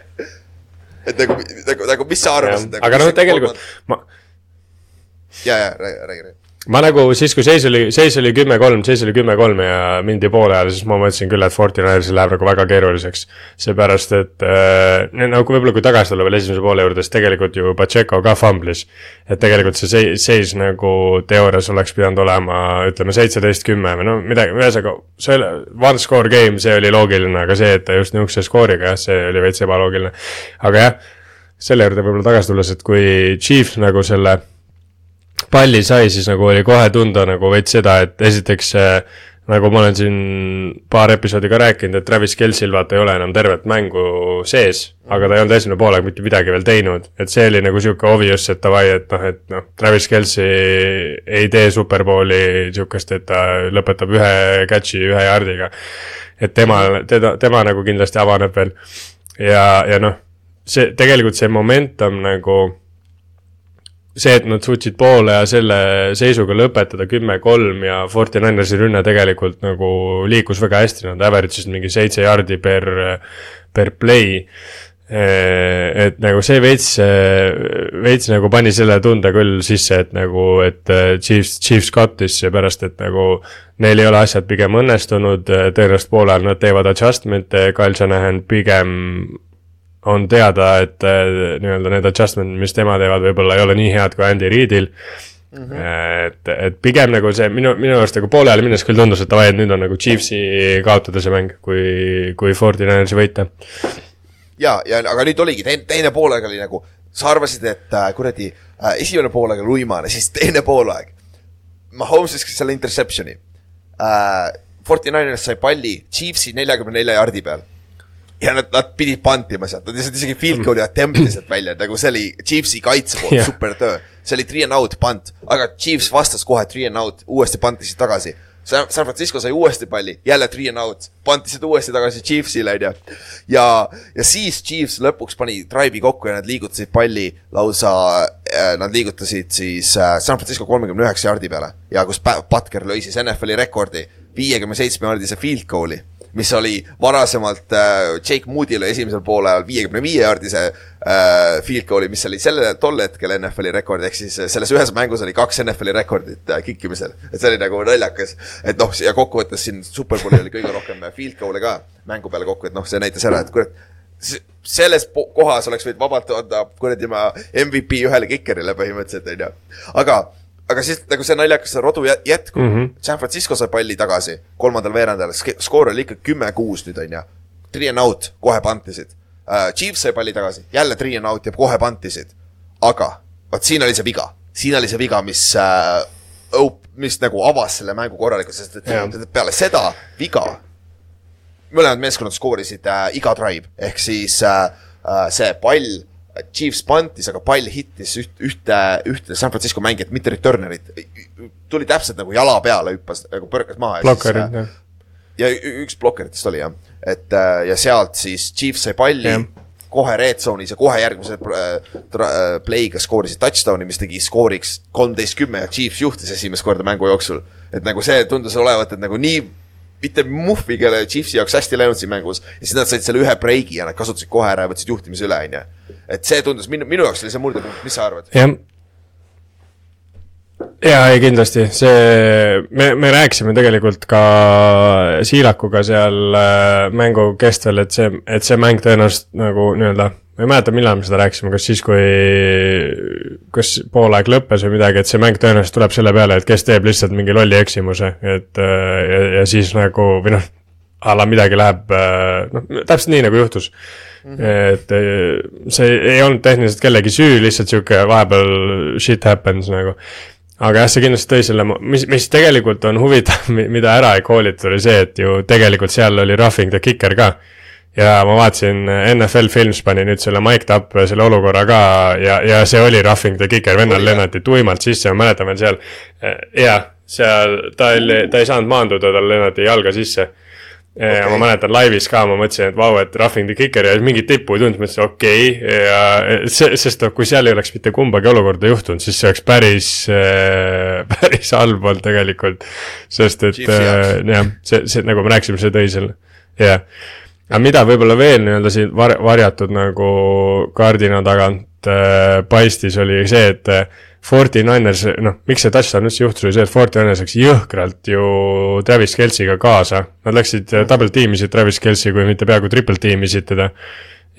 Speaker 2: et nagu, nagu, nagu mis sa arvasid nagu,?
Speaker 3: aga noh, tegelikult ma
Speaker 2: ja, ja räägi, räägi, räägi.
Speaker 3: ma nagu siis, kui seis oli, seis oli kümme-kolm, seis oli kümme-kolm ja mindi poole ajal, siis ma mõtlesin küll, et Fortinail läheb nagu väga keeruliseks. seepärast, et äh, nagu võib-olla kui tagasi tulla veel esimese poole juurde, siis tegelikult ju Pacheco ka fumblis. et tegelikult see seis, seis nagu teoorias oleks pidanud olema, ütleme seitseteist, kümme või no midagi, ühesõnaga. see oli one score game, see oli loogiline, aga see, et ta just nihukese skooriga, jah, see oli veits ebaloogiline. aga jah, selle juurde võib-olla tagasi tulles, et kui Chiefs nagu selle palli sai, siis nagu oli kohe tunda nagu veits seda, et esiteks äh, nagu ma olen siin paar episoodi ka rääkinud, et Travis Kelsil vaata ei ole enam tervet mängu sees, aga ta ei olnud esimene poolega mitte midagi veel teinud. et see oli nagu sihuke obvious, et davai, et noh, et noh, Travis Kelsi ei tee superbowli sihukest, et ta lõpetab ühe catch'i ühe jardiga. et tema, teda, tema nagu kindlasti avaneb veel ja, ja noh, see tegelikult see momentum nagu see, et nad suutsid poole ja selle seisuga lõpetada kümme-kolm ja Fortinanersi rünne tegelikult nagu liikus väga hästi, nad average isid mingi seitse jardi per, per play. et nagu see veits, veits nagu pani selle tunde küll sisse, et nagu, et Chiefs, Chiefs kattis seepärast, et nagu neil ei ole asjad pigem õnnestunud, tõenäoliselt poole ajal nad teevad adjustment'e, Kyle Shanahan pigem on teada, et äh, nii-öelda need adjustment, mis tema teevad, võib-olla ei ole nii head kui Andy Reidil mm. -hmm. et, et pigem nagu see minu, minu arust nagu poole ajal minnes küll tundus, et davai, et nüüd on nagu Chiefsi kaotada see mäng, kui, kui Fortinanersi võita.
Speaker 2: ja, ja aga nüüd oligi teine, teine poolaeg oli nagu, sa arvasid, et äh, kuradi äh, esimene poolaeg oli uimane, siis teine poolaeg. Mahomes viskas selle interception'i äh,. Fortiners sai palli Chiefsi neljakümne nelja jardi peal ja nad, nad pidid pantima sealt, nad lihtsalt isegi field goal'i attempt'i sealt välja, nagu see oli Chiefsi kaitse poolt yeah. super töö. see oli three and out punt, aga Chiefs vastas kohe three and out, uuesti pantisid tagasi. San, Francisco sai uuesti palli, jälle three and out, pantisid uuesti tagasi Chiefsile, onju. ja, ja siis Chiefs lõpuks pani drive'i kokku ja nad liigutasid palli lausa äh,, nad liigutasid siis äh, San Francisco kolmekümne üheksa jardi peale ja kus Butker lõi siis NFL-i rekordi viiekümne seitsme jardise field goal'i mis oli varasemalt äh, Jake Moody'le esimesel poolajal viiekümne viie jaardise äh, field goal'i, mis oli selle, tol hetkel NFL-i rekord, ehk siis selles ühes mängus oli kaks NFL-i rekordit äh, kikkimisel. et see oli nagu naljakas, et noh, ja kokkuvõttes siin Superbowli oli kõige rohkem field goal'e ka mängu peale kokku, et noh, see näitas ära, et kurat, selles kohas oleks võinud vabalt anda kuradi ma MVP ühele kikerile põhimõtteliselt, onju. aga aga siis nagu see naljakas rodu jätkub mm, -hmm. San Francisco sai palli tagasi kolmandal veerandajal, skoor oli ikka kümme-kuus nüüd on ju. Three and out, kohe pantisid uh,. Chiefs sai palli tagasi, jälle three and out ja kohe pantisid. aga vot siin oli see viga, siin oli see viga, mis uh,, mis nagu avas selle mängu korralikult, sest et yeah. peale seda viga mõlemad meeskonnad skoorisid uh, iga drive, ehk siis uh, uh, see pall Chiefs pantis, aga pall hittis üht, ühte, ühte San Francisco mängijat, mitte returner'it. tuli täpselt nagu jala peale, hüppas nagu põrkas maha.
Speaker 3: blokkerid, äh, jah.
Speaker 2: ja üks blokkeritest oli jah, et äh, ja sealt siis Chiefs sai palli ja. kohe red zone'is ja kohe järgmise äh, play'ga skoorisid touchdown'i, mis tegi skooriks kolmteist kümme ja Chiefs juhtis esimest korda mängu jooksul. et nagu see tundus olevat, et nagu nii mitte muhvi, kelle Chiefsi jaoks hästi läinud siin mängus ja siis nad said selle ühe breigi ja nad kasutasid kohe ära ja võtsid juhtimise üle, on ju. et see tundus minu, minu jaoks oli see murdepunkt, mis sa arvad?
Speaker 3: jah. jaa, ei kindlasti, see, me, me rääkisime tegelikult ka Siilakuga seal äh, mängu kestel, et see, et see mäng tõenäoliselt nagu nii-öelda ma ei mäleta, millal me seda rääkisime, kas siis, kui, kas poolaeg lõppes või midagi, et see mäng tõenäoliselt tuleb selle peale, et kes teeb lihtsalt mingi lolli eksimuse, et ja, ja siis nagu või noh, a la midagi läheb, noh, täpselt nii nagu juhtus mm. -hmm. et see ei olnud tehniliselt kellegi süü, lihtsalt sihuke vahepeal shit happens nagu aga jah, see kindlasti tõi selle, mis, mis tegelikult on huvitav, mida ära ei koolitud, oli see, et ju tegelikult seal oli roughing the kicker ka mm ja ma vaatasin, NFL Films pani nüüd selle mic'd up selle olukorra ka ja, ja see oli roughing the kicker, vennal lennati tuimalt sisse, ma mäletan veel seal. jah, seal ta oli, ta ei saanud maanduda, tal lennati jalga sisse okay.. ja ma mäletan laivis ka, ma mõtlesin, et vau, et roughing the kicker ja mingit tippu ei tundnud, mõtlesin okei okay. ja see, sest kui seal ei oleks mitte kumbagi olukorda juhtunud, siis see oleks päris päris halb olnud tegelikult. sest et jah, see, see nagu me rääkisime, see tõi selle, jah yeah aga mida võib-olla veel nii-öelda siin var-, varjatud nagu kardina tagant äh, paistis, oli see, et äh, Forty Niners, noh, miks see touchdown üldse juhtus, oli see, et Forty Niners läks jõhkralt ju Travis Kelciga kaasa. Nad läksid äh, double tiimisid Travis Kelci, kui mitte peaaegu triple tiimisid teda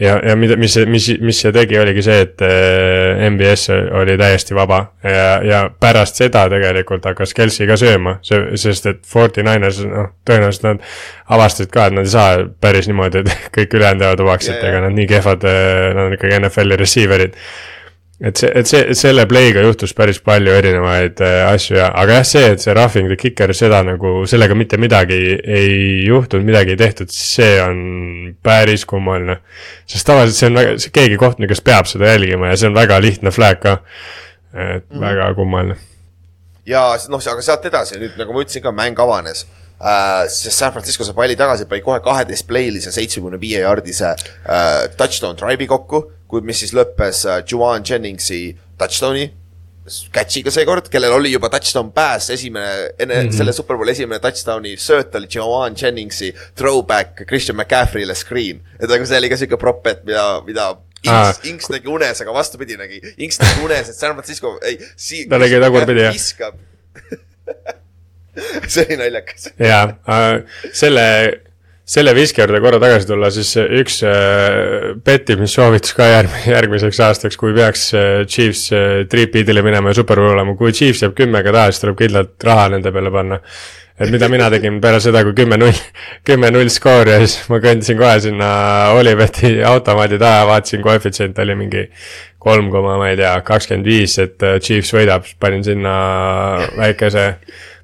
Speaker 3: ja, ja mida, mis, mis, mis see tegi, oligi see, et äh, MBS oli täiesti vaba. Ja, ja pärast seda tegelikult hakkas Kelsey ka sööma, sest et Forty Niners, noh, tõenäoliselt nad avastasid ka, et nad ei saa päris niimoodi, et kõik ülejäänud jäävad vabaks, et ega nad nii kehvad, äh, nad on ikkagi NFL-i receiver'id et see, et see, selle play'ga juhtus päris palju erinevaid äh, asju ja, aga jah, see, et see roughing the kicker, seda nagu, sellega mitte midagi ei juhtunud, midagi ei tehtud, see on päris kummaline. sest tavaliselt see on väga, keegi kohtunik, kes peab seda jälgima ja see on väga lihtne flag ka. et mm. väga kummaline.
Speaker 2: ja noh, aga sealt edasi nüüd, nagu ma ütlesin ka, mäng avanes Uh, sest San Francisco sai palli tagasi, pani kohe kaheteist playlise seitsmekümne viie jaardise uh, touchdown drive'i kokku kui, mis siis lõppes uh, Juwan Jenningsi touchdown'i catch'iga seekord, kellel oli juba touchdown pass, esimene, enne mm -hmm. selle Superbowli esimene touchdown'i sööt oli Joan Jenningsi throwback Christian McCaffrey'le screen. et nagu see oli ka siuke prop, et mida, mida Inks, Inks nägi unes, aga vastupidi nägi, Inks nägi unes, et San Francisco, ei,
Speaker 3: ta nägi tagurpidi, jah. viskab
Speaker 2: see oli naljakas.
Speaker 3: jaa äh,, selle selle viske juurde korra tagasi tulla, siis üks äh, pettimissoovitus ka järg-, järgmiseks aastaks, kui peaks äh, Chiefs äh, triip-beat'ile minema ja superbowl olema, kui Chiefs jääb kümmega taha, siis tuleb kindlalt raha nende peale panna. et mida mina tegin peale seda, kui kümme null, kümme null skoor ja siis ma kõndisin kohe sinna Oliveti automaadi taha, vaatasin, koefitsient oli mingi kolm koma, ma ei tea, kakskümmend viis, et Chiefs võidab, panin sinna väikese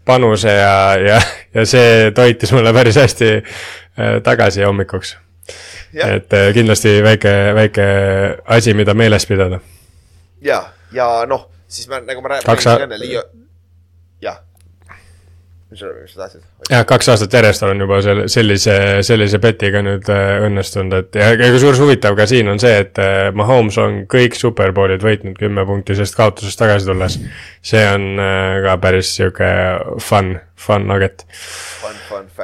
Speaker 3: panuse ja, ja, ja see toitis mulle päris hästi Äh, tagasi hommikuks. et äh, kindlasti väike, väike asi, mida meeles pidada.
Speaker 2: ja, ja noh, siis ma, nagu ma rääkisin enne, Liio, jah mis mis sa tahtsid?
Speaker 3: jah, kaks aastat järjest olen juba selle, sellise, sellise petiga nüüd äh, õnnestunud, et ja, ja kusjuures huvitav ka siin on see, et äh, Mahomes on kõik superbowlid võitnud kümme punkti sellest kaotusest tagasi tulles. see on äh, ka päris sihuke fun, fun nugget.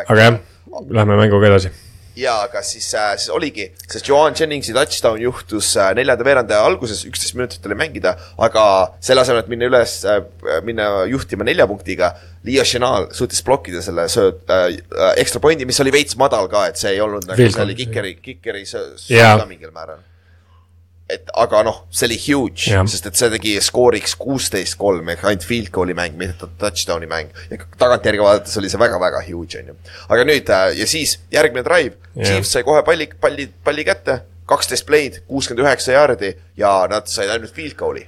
Speaker 3: aga jah lähme mänguga edasi.
Speaker 2: Ja, aga siis äh,, siis oligi, sest Joan Jenningsi touchdown juhtus äh, neljanda veeranda alguses, üksteist minutit oli mängida, aga selle asemel, et minna üles äh,, minna juhtima nelja punktiga, Leo Chenal suutis blokkida selle sööt äh, äh, ekstra pointi, mis oli veits madal ka, et see ei olnud nagu, see oli kikeri, kikeri sööt ka mingil määral et aga noh, see oli huge, sest et see tegi skooriks kuusteist kolm ehk ainult field goal'i mäng, mitte touchdown'i mäng. ja tagantjärgi vaadates oli see väga-väga huge, on ju. aga nüüd äh, ja siis järgmine drive, Chiefs sai kohe palli, palli, palli kätte, kaksteist play'd, kuuskümmend üheksa jaardi ja nad said ainult field goal'i.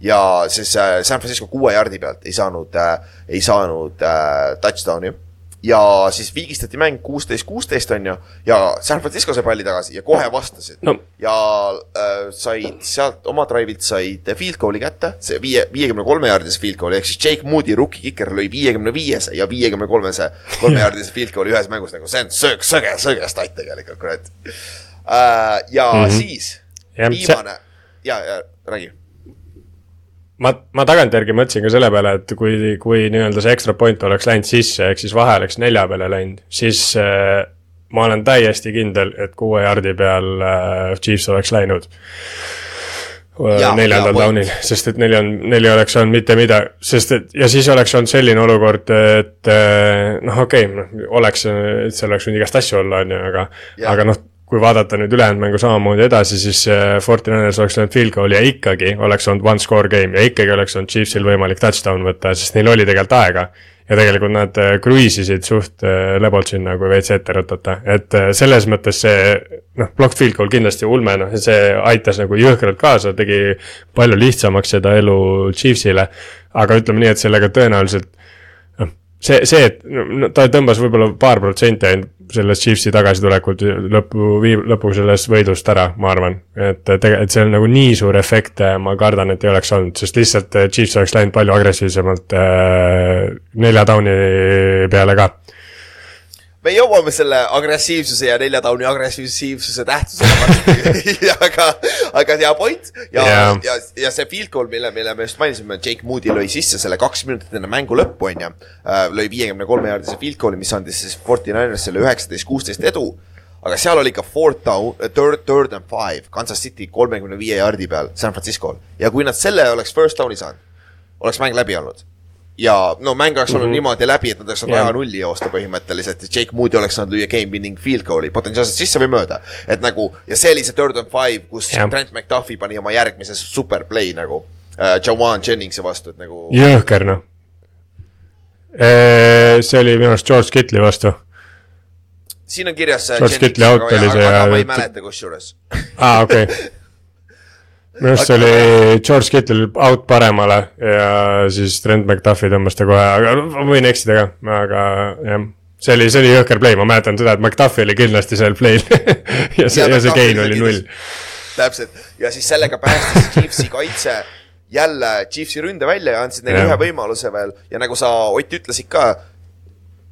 Speaker 2: Ja siis äh, San Francisco kuue jardi pealt ei saanud äh,, ei saanud äh, touchdown'i ja siis viigistati mäng kuusteist, kuusteist on ju, ja San Francisco sai palli tagasi ja kohe vastasid. No.. ja äh, said sealt oma drive'ilt said field goal'i kätte, see viie, viiekümne kolme jaardise field goal'i, ehk siis Jake Moody, rookie kiker, lõi viiekümne viiese ja viiekümne kolmese kolme jaardise field goal'i ühes mängus, nagu see on söög, sõge, sõge stat tegelikult, kurat. Äh,. ja mm -hmm. siis ja, viimane see..., ja, ja räägi
Speaker 3: ma, ma tagantjärgi mõtlesin ka selle peale, et kui, kui nii-öelda see extra point oleks läinud sisse, ehk siis vahe oleks nelja peale läinud, siis äh, ma olen täiesti kindel, et kuue jardi peal äh, Chiefs oleks läinud äh, neljandal down'il, sest et neli on, neli oleks olnud mitte midagi, sest et ja siis oleks olnud selline olukord, et äh, noh, okei okay,, noh, oleks, et seal oleks võinud igast asju olla, on ju, aga, aga noh kui vaadata nüüd ülejäänud mängu samamoodi edasi, siis äh, Fortinanders oleks löönud field goal'i ja ikkagi oleks olnud one score game ja ikkagi oleks olnud Chiefsil võimalik touchdown võtta, sest neil oli tegelikult aega. ja tegelikult nad äh, kruiisisid suht äh, lebalt sinna, kui veits ette rutata, et selles mõttes see noh, blocked field goal kindlasti ulme, noh, see aitas nagu jõhkralt kaasa, tegi palju lihtsamaks seda elu Chiefsile. aga ütleme nii, et sellega tõenäoliselt noh, see, see, et no, ta tõmbas võib-olla paar protsenti ainult sellest Chiefsi tagasitulekut lõpu, lõpu sellest võidust ära, ma arvan. et tegelikult, et on nagu nii suur efekt, ma kardan, et ei oleks olnud, sest lihtsalt Chiefs oleks läinud palju agressiivsemalt äh, nelja down'i peale ka
Speaker 2: me jõuame selle agressiivsuse ja nelja tauni agressiivsuse tähtsusele varsti aga, aga hea point ja yeah., ja, ja see field goal, mille, mille me just mainisime, Jake Moody lõi sisse selle kaks minutit enne mängu lõppu, on ju. Äh, lõi viiekümne kolme jaardise field goal'i, mis andis siis Forty Ninersile üheksateist, kuusteist edu. aga seal oli ka fourth down, third, third and five, Kansas City kolmekümne viie jaardi peal San Francisco'l ja kui nad selle oleks first down'i saanud, oleks mäng läbi olnud ja no mäng oleks olnud mm -hmm. niimoodi läbi, et nad oleks saanud yeah. aja nulli joosta põhimõtteliselt ja Jake Moody oleks saanud lüüa game winning field goal'i potentsiaalselt sisse või mööda. et nagu ja see oli see third and five, kus yeah. Trent McDuffie pani oma järgmise super play nagu äh, Jawan Jenningsi vastu, et nagu.
Speaker 3: jõhker noh. see oli minu arust George Kittli vastu.
Speaker 2: siin on kirjas.
Speaker 3: George Kittli out oli see.
Speaker 2: aga ma ei mäleta kusjuures.
Speaker 3: aa, okei okay minu arust see oli George Kittle out paremale ja siis Trent McDuffi tõmbas ta kohe, aga ma võin eksida ka, aga jah. see oli, see oli jõhker play, ma mäletan seda, et McDuffi oli kindlasti seal play'l ja see, ja see gain oli null.
Speaker 2: täpselt ja siis sellega päästis Chiefsi kaitse jälle Chiefsi ründe välja ja andsid neile ühe võimaluse veel ja nagu sa, Ott, ütlesid ka,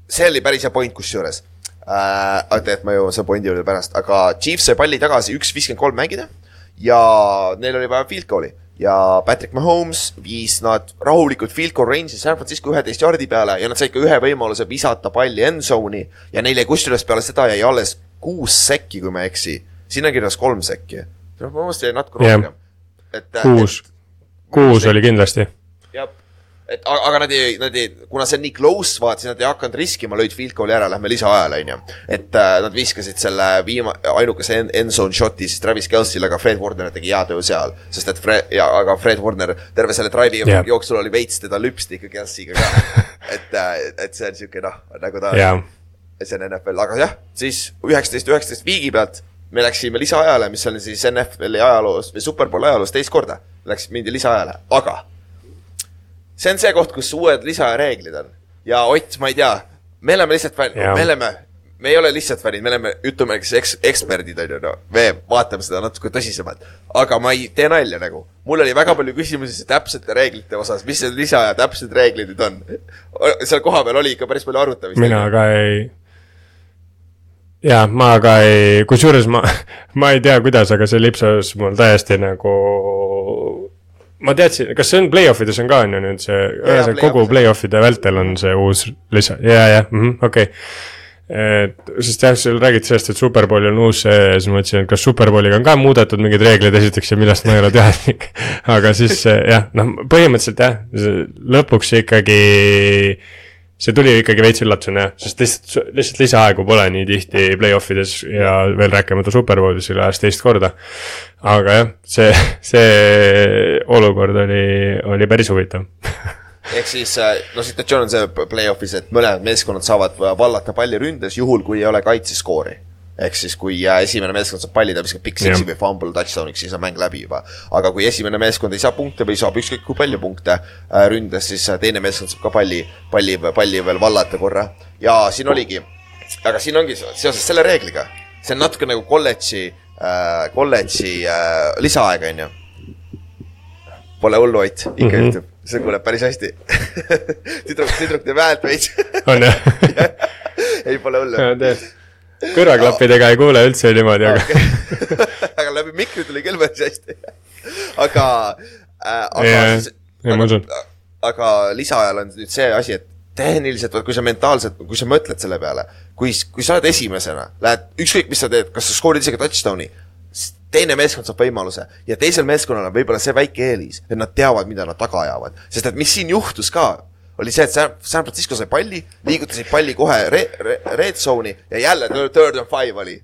Speaker 2: see oli päris hea point kusjuures äh,. oota, et ma jõuan selle pointi juurde pärast, aga Chiefs sai palli tagasi üks viiskümmend kolm mängida ja neil oli vaja field goal'i ja Patrick Mahomes viis nad rahulikult field goal range'i San Francisco üheteist jardi peale ja nad said ka ühe võimaluse visata palli end zone'i ja neil jäi kusjuures peale seda jäi alles kuus sekki, kui ma ei eksi. siin on kirjas kolm sekki. noh, mu meelest jäi natuke
Speaker 3: rohkem. et. kuus, kuus oli kindlasti.
Speaker 2: jah et aga nad ei, nad ei, kuna see on nii close, vaat siis nad ei hakanud riskima, lõid field goal'i ära, lähme lisaajale, onju. et äh, nad viskasid selle viima-, ainukese end zone shot'i siis Travis Kelce'ile, aga Fred Warner tegi hea töö seal. sest et Fred, ja aga Fred Warner terve selle drive'i yeah. jooksul oli veits teda lüpsti ikka Kelce'iga ka et, äh, et see on siuke noh, nagu ta yeah. see on NFL, aga jah, siis üheksateist, üheksateist viigi pealt me läksime lisaajale, mis on siis NFL-i ajaloos või Superbowli ajaloos teist korda. Läks, mindi lisaajale, aga see on see koht, kus uued lisareeglid on. ja Ott, ma ei tea, me oleme lihtsalt fännid, me oleme, me ei ole lihtsalt fännid, me oleme jutumärkis eks-, eksperdid, on ju, no me vaatame seda natuke tõsisemalt. aga ma ei tee nalja nagu. mul oli väga palju küsimusi täpsete reeglite osas, mis need lisa ja täpsed reeglid nüüd on. seal kohapeal oli ikka päris palju arutamist.
Speaker 3: mina ka ei jaa, ma ka ei, kusjuures ma, ma ei tea, kuidas, aga see lipsas mul täiesti nagu ma teadsin, kas see on play-off ides on ka on ju nüüd see, ühesõnaga kogu play-off'ide vältel on see uus lisa ja, ja mhm, okei. Et, sest jah, seal räägiti sellest, et Superbowli on uus see siis ma mõtlesin, et kas Superbowliga on ka muudetud mingeid reegleid esiteks ja millest ma ei ole teadlik. Aga siis jah, noh, põhimõtteliselt jah, lõpuks ikkagi see tuli ikkagi veits üllatusena jah, sest lihtsalt, lihtsalt lisaaegu pole nii tihti play-off ides ja veel rääkimata Superbowlis üle aasta teist korda aga jah, see, see olukord oli, oli päris huvitav
Speaker 2: ehk siis äh, no situatsioon on see play-off'is, et mõlemad meeskonnad saavad vallata palli ründes, juhul kui ei ole kaitseskoori. Ehk siis, kui äh, esimene meeskond saab palli, ta viskab pikk siksi või fumble touchdown'iks, siis on mäng läbi juba. aga kui esimene meeskond ei saa punkte või saab ükskõik kui palju punkte äh, ründes, siis teine meeskond saab ka palli, palli, palli veel vallata korra. ja siin oligi, aga siin ongi seoses selle reegliga, see on natuke nagu kolledži äh, kolledži äh, lisaaega, onju. Pole hullu, Ott, ikka mm -hmm. ütleb, see kuuleb päris hästi tüdruk, tüdruk teeb häält veits.
Speaker 3: on jah
Speaker 2: ei, pole hullu.
Speaker 3: Kõrvaklappidega ei kuule üldse niimoodi, aga
Speaker 2: aga läbi mikri tuli küll päris hästi. aga äh,, aga
Speaker 3: yeah, siis, aga,
Speaker 2: aga lisaajal on nüüd see asi, et tehniliselt, kui sa mentaalselt, kui sa mõtled selle peale, kui, kui sa oled esimesena, lähed, ükskõik, mis sa teed, kas sa skoorid isegi touchdown'i, teine meeskond saab võimaluse ja teisel meeskonnal on võib-olla see väike eelis, et nad teavad, mida nad taga ajavad. sest et mis siin juhtus ka, oli see, et San, San Francisco sai palli, liigutasid palli kohe re, re, red zone'i ja jälle third and five oli.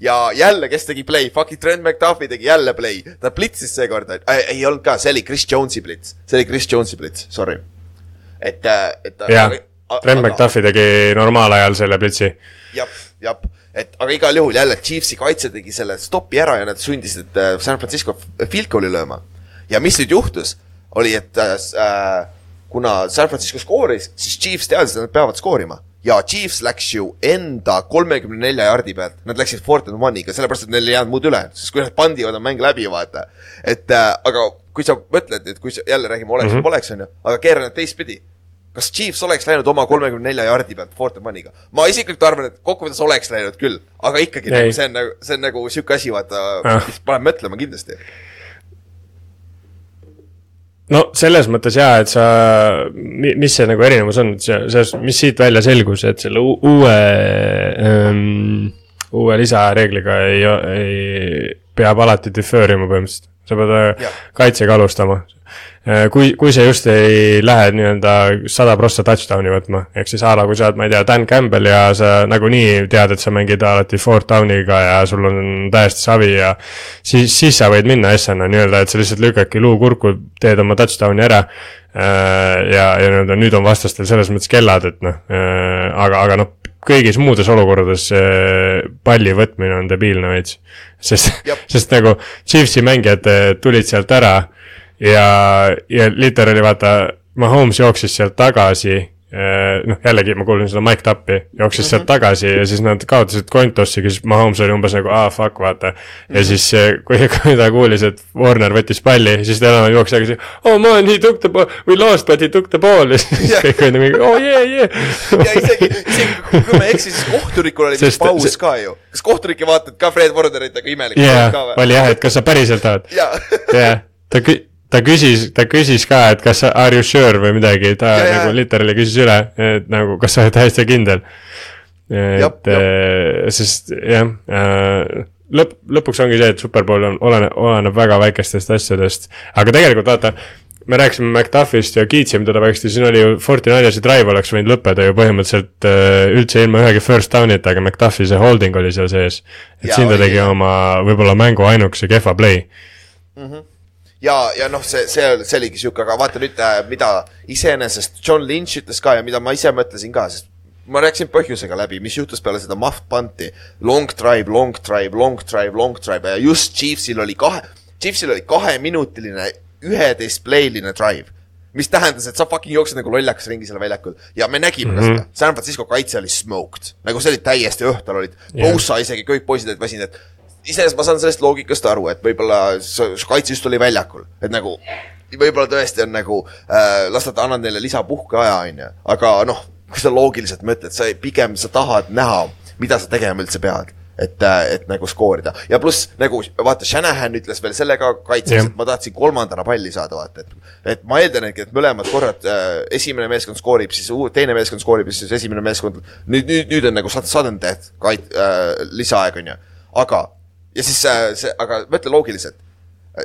Speaker 2: ja jälle, kes tegi play, fucking Trent McDuffi tegi jälle play, ta blitsis seekord äh,, ei olnud ka, see oli Chris Jones'i blitz, see oli Chris Jones'i blitz, sorry et, äh, et.
Speaker 3: jah, Trent McDuffi tegi normaalajal selle blitsi.
Speaker 2: jah, jah, et aga igal juhul jälle Chiefsi kaitse tegi selle stopi ära ja nad sundisid äh, San Francisco field goal'i lööma. ja mis nüüd juhtus, oli, et äh, kuna San Francisco skooris, siis Chiefs teadis, et nad peavad skoorima ja Chiefs läks ju enda kolmekümne nelja jardi pealt, nad läksid fourth and one'iga, sellepärast et neil ei jäänud muud üle, sest kui nad pandivad, on mäng läbi, vaata. et äh, aga kui sa mõtled, et kui sa jälle räägime oleks mm -hmm. või poleks, on ju, aga keera need teistpidi kas Chiefs oleks läinud oma kolmekümne nelja jardi pealt Forte Maniga? ma isiklikult arvan, et kokkuvõttes oleks läinud küll, aga ikkagi nagu see on nagu, see on nagu sihuke asi, vaata ah., mis paneb mõtlema kindlasti.
Speaker 3: No selles mõttes jaa, et sa, mis see nagu erinevus on, et see, see, mis siit välja selgus, et selle uue ähm,, uue lisareegliga ei, ei, peab alati defer ima põhimõtteliselt. sa pead ja. kaitsega alustama Äh, kui, kui see just ei lähe nii-öelda sada prossa touchdown'i võtma, ehk siis a la kui sa oled, ma ei tea, Dan Campbell ja sa nagunii tead, et sa mängid alati fourth down'iga ja sul on täiesti savi ja siis, siis sa võid minna S-na nii-öelda, et sa lihtsalt lükkadki luu kurku, teed oma touchdown'i ära. Äh, ja, ja nii-öelda nüüd on vastastel selles mõttes kellad, et noh, äh, aga, aga noh, kõigis muudes olukordades palli võtmine on debiilne veits. sest, sest nagu Chiefsi mängijad tulid sealt ära ja, ja literaali vaata, Mahomes jooksis sealt tagasi eh, noh, jällegi ma kuulsin seda mic tap'i, jooksis mm -hmm. sealt mhm. tagasi ja siis nad kaotasid coin toss'iga, siis Mahomes oli umbes nagu aa ah, fuck, vaata mm. -hmm. ja siis, kui, kui ta kuulis, et Warner võttis palli, siis ta enam jooksis tagasi. oh man, he took the ball, we lost but he took the ball ja siis yeah. kõik olid nagu oh yeah, yeah
Speaker 2: ja isegi, isegi kui ma ei eksi, siis kohtunikul oli vist paus see... ka ju. kas kohtunik ei vaadanud ka Fred Warnerit nagu imelik
Speaker 3: yeah, oli jah, et kas sa päriselt tahad. jah, ta kü-, ta küsis, ta küsis ka, et kas are you sure või midagi, ta ja, nagu literally küsis üle, et nagu kas sa oled täiesti kindel. et, äh, sest jah äh,, lõpp, lõpuks ongi see, et Superbowl on, oleneb, oleneb väga väikestest asjadest, aga tegelikult vaata me rääkisime McDuffist ja kiitsime teda väikesti, siin oli ju Fortinainesi drive oleks võinud lõppeda ju põhimõtteliselt äh, üldse ilma ühegi first down'ita, aga McDuffi see holding oli seal sees. et ja, siin ta tegi oma võib-olla mängu ainukese kehva play
Speaker 2: mm. -hmm ja, ja noh, see, see, see oligi sihuke, aga vaata nüüd, äh, mida iseenesest John Lynch ütles ka ja mida ma ise mõtlesin ka, sest ma rääkisin põhjusega läbi, mis juhtus peale seda muff punti. Long drive, long drive, long drive, long drive ja just Chiefsil oli kahe, Chiefsil oli kaheminutiline üheteistplayline drive mis tähendas, et sa fucking jooksed nagu lollakas ringi seal väljakul ja me nägime mm -hmm. ka mhm. seda, San Francisco kaitse oli smoked, nagu see oli täiesti õhtul olid yeah., Bosa isegi kõik poisid olid väsinud, et iseenesest ma saan sellest loogikast aru, et võib-olla just oli väljakul, et nagu võib-olla tõesti on nagu äh,, las nad annavad neile lisapuhkeaja, onju, aga noh, kui sa loogiliselt mõtled, sa pigem, sa tahad näha, mida sa tegema üldse pead et, äh, et nagu skoorida ja pluss nagu vaata, Shanahan ütles veel selle ka kaitses, et ma tahtsin kolmandana palli saada, vaata, et. et ma eeldan, et mõlemad korrad äh, esimene meeskond skoorib, siis teine meeskond skoorib ja siis esimene meeskond. nüüd, nüüd, nüüd on nagu sudden death kait- äh,, lisaaeg on ju, aga ja siis äh, see, aga mõtle loogiliselt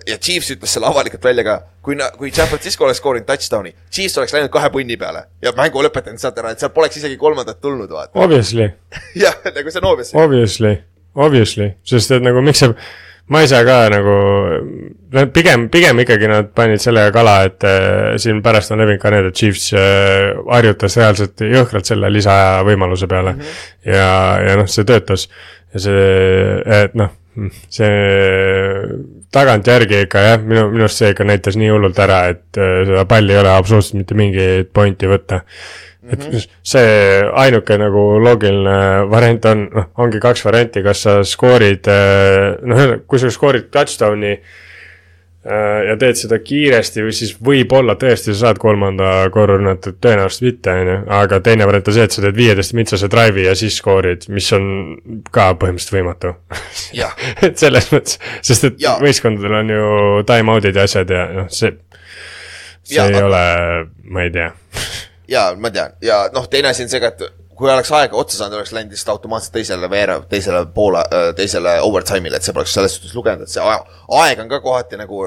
Speaker 2: ja Chiefs ütles selle avalikult välja ka, kui, kui San Francisco oleks skoorinud touchdown'i, Chiefs oleks läinud kahe punni peale ja mängu lõpetanud sealt ära, et seal poleks isegi kolmandat tulnud, vaata.
Speaker 3: Obviously
Speaker 2: jah, nagu see on obviously.
Speaker 3: Obviously, obviously, sest et nagu miks see, ma ei saa ka nagu, pigem, pigem ikkagi nad panid sellega kala, et äh, siin pärast on levinud ka need, et Chiefs äh, harjutas reaalselt jõhkralt selle lisaaja võimaluse peale mm. -hmm. ja, ja noh, see töötas ja see, et noh see tagantjärgi ikka jah, minu, minu arust see ikka näitas nii hullult ära, et äh, seda palli ei ole absoluutselt mitte mingit pointi võtta. et mm -hmm. see ainuke nagu loogiline variant on, noh, ongi kaks varianti, kas sa skoorid, äh, noh, kui sa skoorid touchdown'i ja teed seda kiiresti või siis võib-olla tõesti sa saad kolmanda korra rünnatud, tõenäoliselt mitte, on ju. aga teine variant on see, et sa teed viieteist mitsase drive'i ja siis skoorid, mis on ka põhimõtteliselt võimatu et selles mõttes, sest et ja. võistkondadel on ju time-out'id ja asjad ja noh, see, see ja, ei aga... ole, ma ei tea
Speaker 2: ja ma tean ja noh, teine asi on see ka, et kui oleks aega otsa saanud, oleks läinud lihtsalt automaatselt teisele veere, teisele poole, äh, teisele overtime'ile, et see poleks selles suhtes lugenud, et see aeg on ka kohati nagu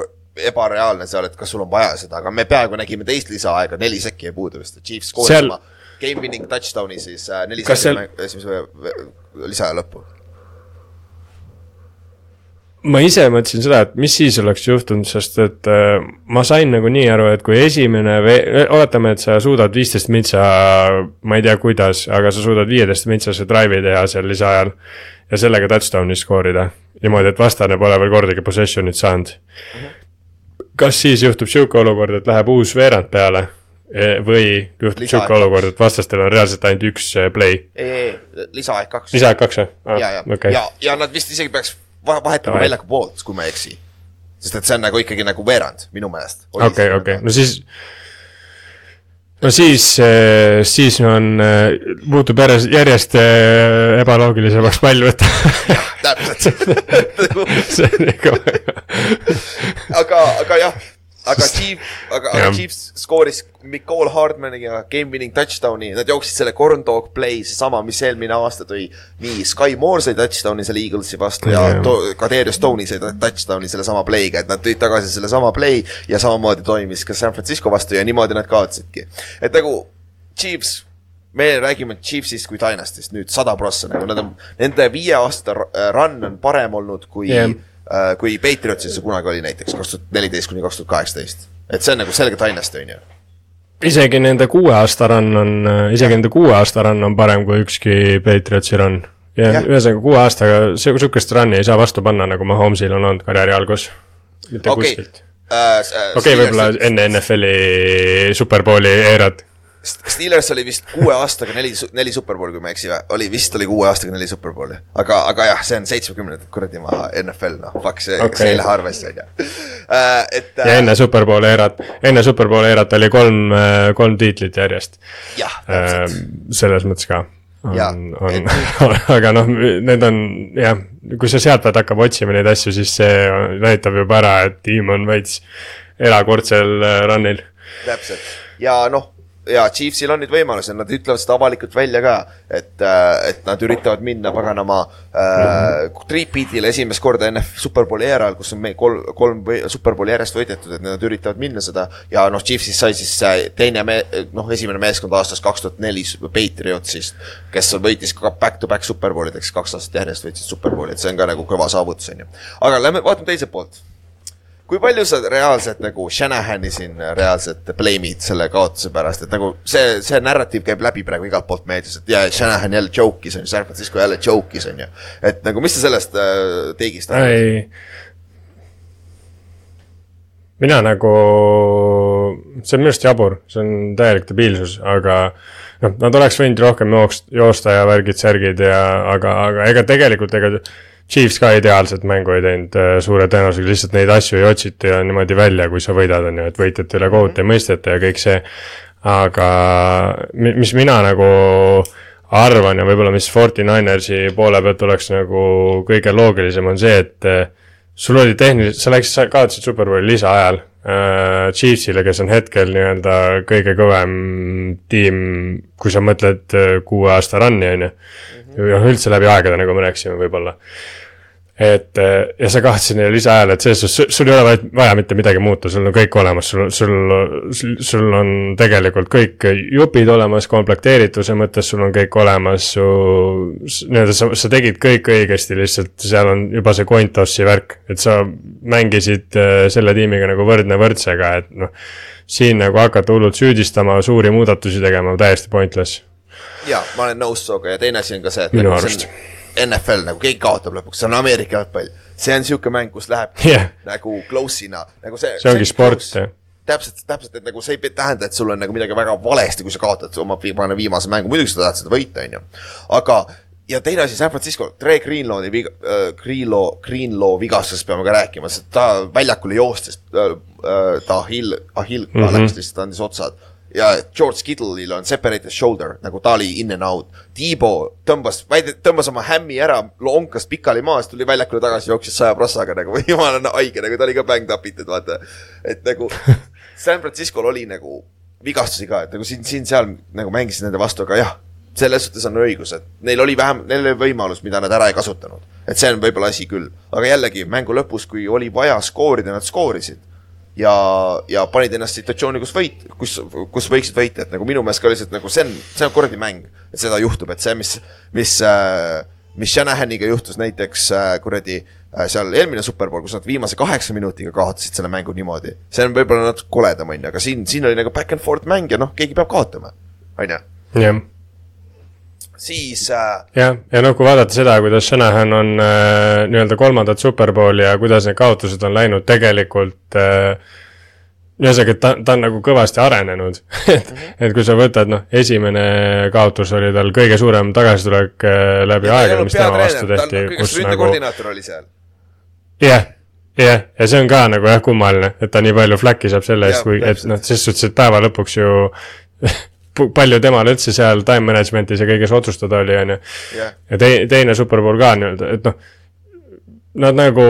Speaker 2: ebareaalne seal, et kas sul on vaja seda, aga me peaaegu nägime teist lisaaega, neli sekki jäi puudu vist, Chiefs skooris seal... oma game winning touchdown'i siis äh, neli sekki seal... esimese lisaaja lõppu
Speaker 3: ma ise mõtlesin seda, et mis siis oleks juhtunud, sest et äh, ma sain nagu nii aru, et kui esimene oletame, et sa suudad viisteist mitsa, ma ei tea, kuidas, aga sa suudad viieteist mitsase drive'i teha seal lisaajal. ja sellega touchdown'i skoorida, niimoodi, et vastane pole veel kordagi possession'it saanud mm. -hmm. kas siis juhtub sihuke olukord, et läheb uus veerand peale? E, või juhtub sihuke olukord, et vastastel on reaalselt ainult üks äh, play?
Speaker 2: ei, ei, lisaaeg kaks.
Speaker 3: lisaaeg kaks või
Speaker 2: ah,? ja, ja okay., ja, ja nad vist isegi peaks vahetama väljaku poolt, kui ma ei eksi. sest et see on nagu ikkagi nagu veerand, minu meelest.
Speaker 3: okei, okei, no siis no siis, eh, siis on, eh, muutub järjest, järjest eh, ebaloogilisemaks pall võtta.
Speaker 2: täpselt
Speaker 3: see on ikka
Speaker 2: väga. aga, aga jah, aga Chief, aga, aga Chiefs skooris Nicole Hardmaniga game winning touchdown'i, nad jooksid selle corn dog play, seesama, mis eelmine aasta tõi. nii, Sky Moore sai touchdown'i selle Eaglesi vastu ja, ja Kaderius Stoney sai touchdown'i sellesama play'ga, et nad tõid tagasi sellesama play ja samamoodi toimis ka San Francisco vastu ja niimoodi nad kaotasidki. et nagu Chiefs me räägime Chiefsist kui Dynastist nüüd sada prossa, nagu nad on, nende viie aasta run on parem olnud kui yeah kui Patriotsil see kunagi oli näiteks kaks tuhat neliteist kuni kaks tuhat kaheksateist. et see on nagu selge dynasty, on ju.
Speaker 3: isegi nende kuue aasta run on, äh, isegi nende kuue aasta run on parem kui ükski Patriotsi run. ja, ja. ühesõnaga kuue aastaga sihukest run'i ei saa vastu panna, nagu Mahomsil on olnud karjääri algus. mitte okay. kuskilt. Äh, okei okay, võib-olla enne NFL-i superbowli eerat
Speaker 2: Steelers oli vist kuue aastaga neli, neli superbowli, kui ma ei eksi oli vist oli kuue aastaga neli superbowli. aga, aga jah, see on seitsmekümnendat kuradi maa NFL, noh, fuck see okay., see ei lähe arvesse, on ju.
Speaker 3: Äh, et. ja enne superbowli eerat, enne superbowli eerat oli kolm, äh, kolm tiitlit järjest.
Speaker 2: jah, täpselt.
Speaker 3: Äh, selles mõttes ka on, on, aga noh, need on jah, kui sa sealt pead hakkama otsima neid asju, siis see näitab juba ära, et tiim on veits erakordsel run'il.
Speaker 2: täpselt ja noh ja Chiefsil on nüüd võimalused, nad ütlevad seda avalikult välja ka, et, äh, et nad üritavad minna paganama äh, tripeat'ile esimest korda enne Superbowli eral, kus on meil kolm, kolm Superbowli järjest võidetud, et nad üritavad minna seda. ja noh, Chiefsis sai siis teine me-, noh, esimene meeskond aastast kaks tuhat neli, Patriotsist, kes võitis ka back-to-back Superbowlideks, kaks aastat järjest võitsid Superbowli, et see on ka nagu kõva saavutus, on ju. aga lähme vaatame teiselt poolt kui palju sa reaalselt nagu Shanahani siin reaalselt blame'id selle kaotuse pärast, et nagu see, see narratiiv käib läbi praegu igalt poolt meedias, et jaa, Shanahan jälle joke'is on ju, San Francisco jälle joke'is on ju. et nagu, mis sa sellest äh, teigist
Speaker 3: arvad? mina nagu, see on minu arust jabur, see on täielik debiilsus, aga noh, nad oleks võinud rohkem jookst-, joosta ja värgid, särgid ja, aga, aga ega tegelikult, ega Chiefs ka ideaalset mängu ei teinud äh, suure tõenäosusega, lihtsalt neid asju ei otsita ja niimoodi välja, kui sa võidad, on ju, et võitjate üle kohut ei mõisteta ja kõik see. aga mis mina nagu arvan ja võib-olla mis Fortininersi poole pealt oleks nagu kõige loogilisem, on see, et äh, sul oli tehniliselt, sa läksid, sa kaotasid Superbowli lisaajal äh, Chiefsile, kes on hetkel nii-öelda kõige kõvem tiim, kui sa mõtled äh, kuue aasta run'i, on ju. ja üldse läbi aegade, nagu me rääkisime, võib-olla et eh, ja sa kaotasid neile lisaajale, et selles suhtes sul ei ole vaja mitte midagi muuta, sul on kõik olemas, sul, sul, sul on tegelikult kõik jupid olemas, komplekteerituse mõttes sul on kõik olemas, su nii-öelda sa, sa tegid kõik õigesti, lihtsalt seal on juba see coin toss'i värk, et sa mängisid eh, selle tiimiga nagu võrdne võrdsega, et noh, siin nagu hakata hullult süüdistama, suuri muudatusi tegema, täiesti pointless.
Speaker 2: jaa, ma olen nõus sinuga ja teine asi on ka see, et
Speaker 3: minu nagu arust on
Speaker 2: NFL nagu keegi kaotab lõpuks, see on Ameerika jalgpall. see on sihuke mäng, kus läheb yeah. nagu close'ina, nagu see.
Speaker 3: see ongi sport, jah
Speaker 2: täpselt, täpselt, et nagu see ei tähenda, et sul on nagu midagi väga valesti, kui sa kaotad oma viimase mängu, muidugi sa tahad seda võita, on ju. aga, ja teine asi, San Francisco, Dre Greenlaw'i viga- äh,, Greenlaw, Greenlaw vigastusest peame ka rääkima, sest ta väljakule joostes äh,, äh, ta ahill, ahill mm -hmm. lihtsalt, andis otsad ja George Kittle'il on separated shoulder, nagu ta oli in and out. Tiibo tõmbas, tõmbas oma hämmi ära, lonkas pikali maas, tuli väljakule tagasi, jooksis saja prossaga nagu, jumala haige, nagu ta oli ka bäng tapitud, vaata. et nagu San Francisco'l oli nagu vigastusi ka, et nagu siin-siin-seal nagu mängisid nende vastu, aga jah, selles suhtes on õigus, et neil oli vähem, neil oli võimalus, mida nad ära ei kasutanud. et see on võib-olla asi küll, aga jällegi mängu lõpus, kui oli vaja skoorida, nad skoorisid ja, ja panid ennast situatsiooni, kus võit, kus, kus võiksid võita, et nagu minu meelest ka lihtsalt nagu see on, see on kuradi mäng, et seda juhtub, et see, mis, mis äh, mis Shanahaniga juhtus näiteks äh, kuradi äh, seal eelmine superpool, kus nad viimase kaheksa minutiga kaotasid selle mängu niimoodi. see on võib-olla natuke koledam, on ju, aga siin, siin oli nagu back and forth mäng ja noh, keegi peab kaotama, on ju.
Speaker 3: jah
Speaker 2: siis äh....
Speaker 3: jah, ja noh, kui vaadata seda, kuidas Shanahan on äh, nii-öelda kolmandat superbowli ja kuidas need kaotused on läinud tegelikult äh, ühesõnaga, et ta, ta on nagu kõvasti arenenud et, mhm. et kui sa võtad, noh, esimene kaotus oli tal kõige suurem tagasitulek äh, läbi aegade, mis tema vastu tehti.
Speaker 2: kus nagu. oli seal.
Speaker 3: jah, jah, ja see on ka nagu jah, kummaline, et ta nii palju fläkki saab selle eest, kui, et noh, ses suhtes, et päeva lõpuks ju palju temal üldse seal time management'is ja kõiges otsustada oli, on ju. ja tei-, teine superpool ka nii-öelda, et noh, nad nagu,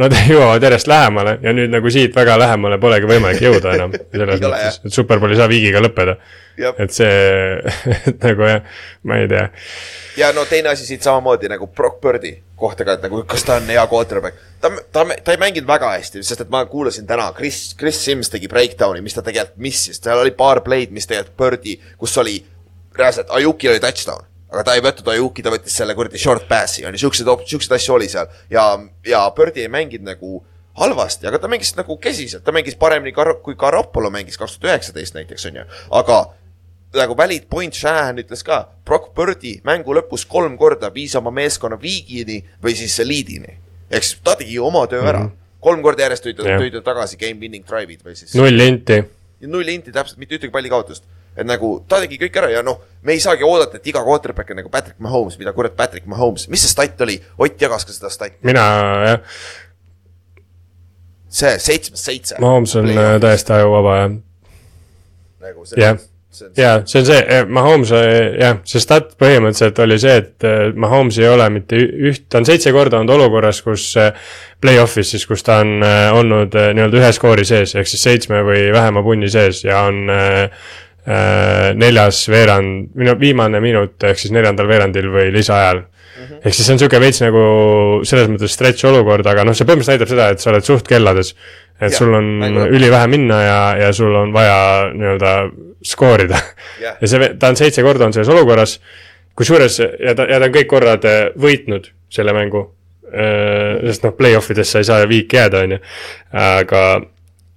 Speaker 3: nad jõuavad järjest lähemale ja nüüd nagu siit väga lähemale polegi võimalik jõuda enam. selles mõttes, et superpool ei saa viigiga lõppeda. Et see, et nagu jah, ma ei tea.
Speaker 2: ja no teine asi siit samamoodi nagu Brock Birdi kohta ka, et nagu kas ta on hea quarterback. ta, ta, ta ei mänginud väga hästi, sest et ma kuulasin täna, Chris, Chris Sims tegi breakdown'i, mis ta tegelikult missis, seal oli paar play'd, mis tegelikult Birdi, kus oli reaalselt, Ayukil oli touchdown aga ta ei võtnud Ayuki, ta võttis selle kuradi short pass'i, on ju, siukseid, siukseid asju oli seal. ja, ja Birdi ei mänginud nagu halvasti, aga ta mängis nagu kesiselt, ta mängis paremini Gar-, kui Garoppolo mängis kaks tuhat üheksateist näiteks, on ju. aga nagu valid point, Shanahan ütles ka, Brock Birdi mängu lõpus kolm korda viis oma meeskonna viigini või siis liidini. ehk siis ta tegi oma töö ära mm. -hmm. kolm korda järjest tõi ta, tõi ta tagasi game winning drive'id või siis.
Speaker 3: null inti.
Speaker 2: null inti täpselt, mitte ühtegi pallikaotust. et nagu ta tegi kõik ära ja noh, me ei saagi oodata, et iga quarterback on nagu Patrick Mahomes, mida kurat Patrick Mahomes, mis see stat oli? Ott jagas ka seda stati.
Speaker 3: mina jah.
Speaker 2: see seitsmest seitse.
Speaker 3: Mahomes on äh, täiesti ajuvaba jah.
Speaker 2: nagu see yeah
Speaker 3: jaa, see on see, Mahomes, jah, see stat põhimõtteliselt oli see, et Mahomes ei ole mitte üht, ta on seitse korda olnud olukorras, kus play-off'is siis, kus ta on olnud nii-öelda ühe skoori sees, ehk siis seitsme või vähema punni sees ja on neljas veerand, minu viimane minut ehk siis neljandal veerandil või lisaajal. Mm -hmm.. ehk siis see on sihuke veits nagu selles mõttes stretch olukord, aga noh, see põhimõtteliselt näitab seda, et sa oled suht kellades. et ja, sul on ülivähe minna ja, ja sul on vaja nii-öelda skoorida yeah.. ja see, ta on seitse korda on selles olukorras, kusjuures ja ta, ja ta on kõik korrad äh, võitnud selle mängu. Äh, sest noh, play-off ides sa ei saa viiki jääda, on ju, aga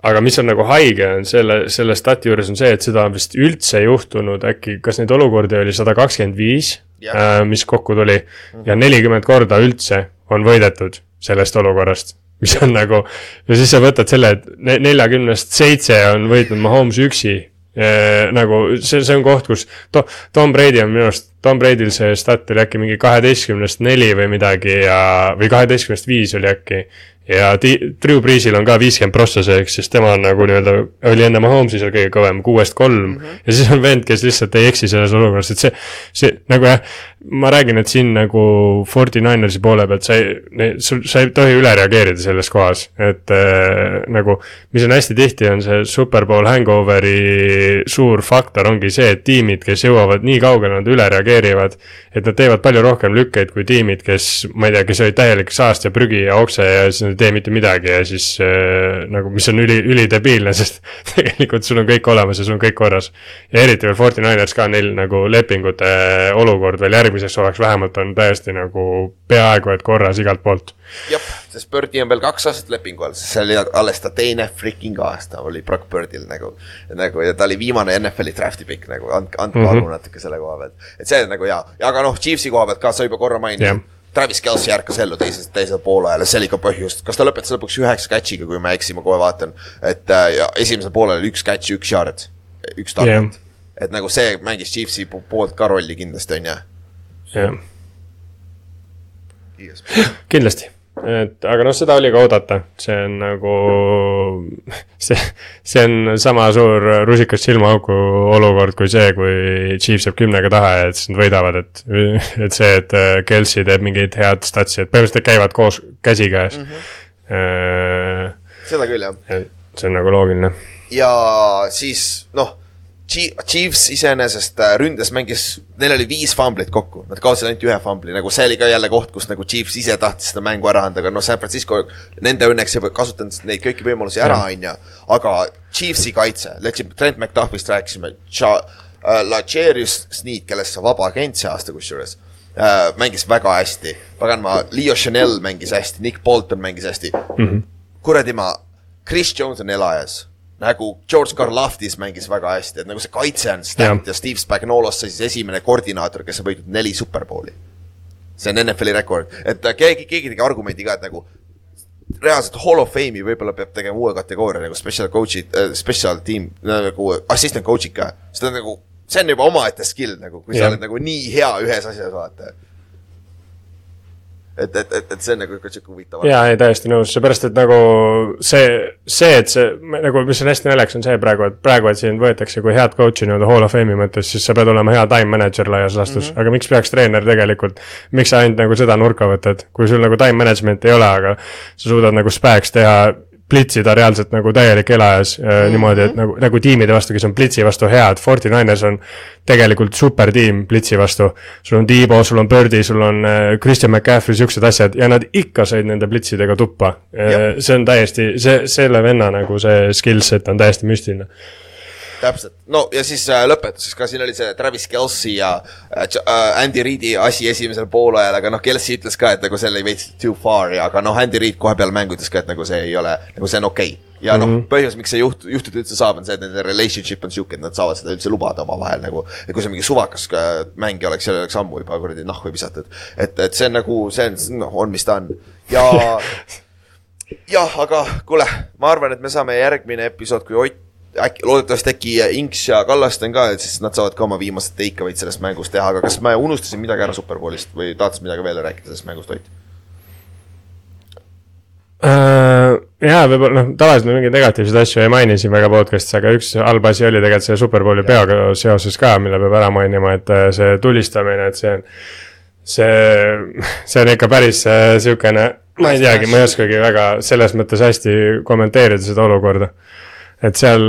Speaker 3: aga mis on nagu haige, on selle, selle stati juures on see, et seda on vist üldse juhtunud äkki, kas neid olukordi oli sada kakskümmend viis äh, mis kokku tuli mm, -hmm. ja nelikümmend korda üldse on võidetud sellest olukorrast. mis on nagu, ja siis sa võtad selle, et neljakümnest seitse on võitnud Mahomes üksi äh,. nagu see, see on koht, kus to, Tom Brady on minu arust, Tom Brady'l see stat oli äkki mingi kaheteistkümnest neli või midagi ja, või kaheteistkümnest viis oli äkki ja Drew Breesil on ka viiskümmend prossa seeks, sest tema on nagu nii-öelda, oli enne Mahomes'i seal kõige kõvem, kuuest kolm mm. -hmm. ja siis on vend, kes lihtsalt ei eksi selles olukorras, et see, see nagu jah, ma räägin, et siin nagu Forty Ninersi poole pealt sa ei, sa ei tohi üle reageerida selles kohas, et äh, nagu. mis on hästi tihti, on see Superbowl hangoveri suur faktor ongi see, et tiimid, kes jõuavad nii kaugele, nad üle reageerivad. et nad teevad palju rohkem lükkeid kui tiimid, kes, ma ei tea, kes olid täielik saast ja prügi ja okse ja siis nad ei tee mitte midagi ja siis äh, nagu, mis on üli, ülidebiilne, sest tegelikult sul on kõik olemas ja sul on kõik korras. ja eriti veel Forty Niners ka, neil nagu lepingute olukord veel järgmiseks hooajaks vähemalt on täiesti nagu peaaegu et korras igalt poolt.
Speaker 2: jah, sest Birdi on veel kaks aastat lepingu all, sest see oli alles ta teine freaking aasta oli Brock Birdil nagu. nagu ja ta oli viimane NFL-i draft'i pikk nagu, andke, andke mm -hmm. aru natuke selle koha pealt. et see nagu hea, aga noh, Chiefsi koha pealt ka sa juba korra mainisid yeah Travis Kelci ärkas ellu teises, teisel poolajal ja see oli ka põhjus, kas ta lõpetas lõpuks üheksa catch'iga, kui ma ei eksi, ma kohe vaatan. et äh, ja esimesel poolel oli üks catch, üks yard, üks target. Yeah.. et nagu see mängis Chiefsi poolt ka rolli kindlasti, on ju?
Speaker 3: Jah. kindlasti, et aga noh, seda oli ka oodata, see on nagu, see, see on sama suur rusikas silmaauku olukord kui see, kui Chiefs jääb kümnega taha ja et siis nad võidavad, et, et see, et Kelsey teeb mingeid head statsi, et põhimõtteliselt käivad koos käsikäes mm.
Speaker 2: -hmm. seda küll, jah.
Speaker 3: see on nagu loogiline.
Speaker 2: ja siis noh Chiefs iseenesest äh, ründes mängis, neil oli viis fumblit kokku, nad kaotasid ainult ühe fumbli, nagu see oli ka jälle koht, kus nagu Chiefs ise tahtis seda mängu ära anda, aga noh, San Francisco nende õnneks ei kasutanud neid kõiki võimalusi ära, on ju. aga Chiefsi kaitse, läksime, Trent McDuffist rääkisime, äh, Lacherius Sneed, kellest sa vaba agent see aasta kusjuures äh,, mängis väga hästi. pagan ma, Leo Chanel mängis hästi, Nick Bolton mängis hästi. Mm -hmm.. kuradi ma, Chris Jones on elajas nagu George Karlaftis mängis väga hästi, et nagu see kaitse on stacked ja, ja Steve Spagnuolos sai siis esimene koordinaator, kes on võitnud neli superbowli. see on NFL-i rekord, et äh, keegi, keegi tegi argumendi ka, et nagu reaalselt Hall of Fame'i võib-olla peab tegema uue kategooria nagu special coach'id äh,, special team nagu assistant coach'id ka, on nagu, see on juba omaette skill nagu, kui ja. sa oled nagu nii hea ühes asjas, vaata et, et, et, et see on nagu sihuke huvitav.
Speaker 3: jaa, ei täiesti nõus, seepärast et nagu see, see, et see nagu, mis on hästi naljakas, on see praegu, et praegu, et sind võetakse kui head coach'i nii-öelda hall of fame'i mõttes, siis sa pead olema hea time manager laias laastus mm, -hmm. aga miks peaks treener tegelikult, miks sa ainult nagu seda nurka võtad, kui sul nagu time management ei ole, aga sa suudad nagu spääks teha plitsida reaalselt nagu täielik elajas mm -hmm. niimoodi, et nagu, nagu tiimide vastu, kes on plitsi vastu head, Forty Niners on tegelikult supertiim plitsi vastu. sul on Tiibo, sul on Birdi, sul on äh, Christian McCaffrey, siuksed asjad ja nad ikka said nende plitsidega tuppa. Äh, see on täiesti, see, selle venna nagu see skill set on täiesti müstiline
Speaker 2: täpselt, no ja siis äh, lõpetuseks ka siin oli see Travis Kelci ja äh, äh Andy Reidi asi esimesel poolajal, aga noh, Kelci ütles ka, et nagu see oli veits too far ja aga noh, Andy Reid kohe peale mängu ütles ka, et nagu see ei ole, nagu see on okei okay. ja noh mm -hmm., põhjus, miks see juht, juhtuda üldse saab, on see, et nende relationship on sihuke, et nad saavad seda üldse lubada omavahel nagu. et kui see mingi suvakas äh, mängija oleks, seal oleks ammu juba kuradi nahku visatud. et, et see on nagu, see on, noh, on mis ta on ja jah, aga kuule, ma arvan, et me saame järgmine episood, kui Ott äkki, loodetavasti äkki Inks ja Kallaste on ka, et siis nad saavad ka oma viimased takeaway'd sellest mängust teha, aga kas ma unustasin midagi ära Superbowlist või tahad sa midagi veel rääkida sellest mängust, Ott?
Speaker 3: uh,? jaa, võib-olla noh, tavaliselt me mingeid negatiivseid asju ei maini siin väga podcast'is, aga üks halb asi oli tegelikult selle Superbowli peaga seoses ka, mille peab ära mainima, et äh, see tulistamine, et see on. see, see on ikka päris äh, sihukene, ma ei teagi, ma ei oskagi väga selles mõttes hästi kommenteerida seda olukorda et seal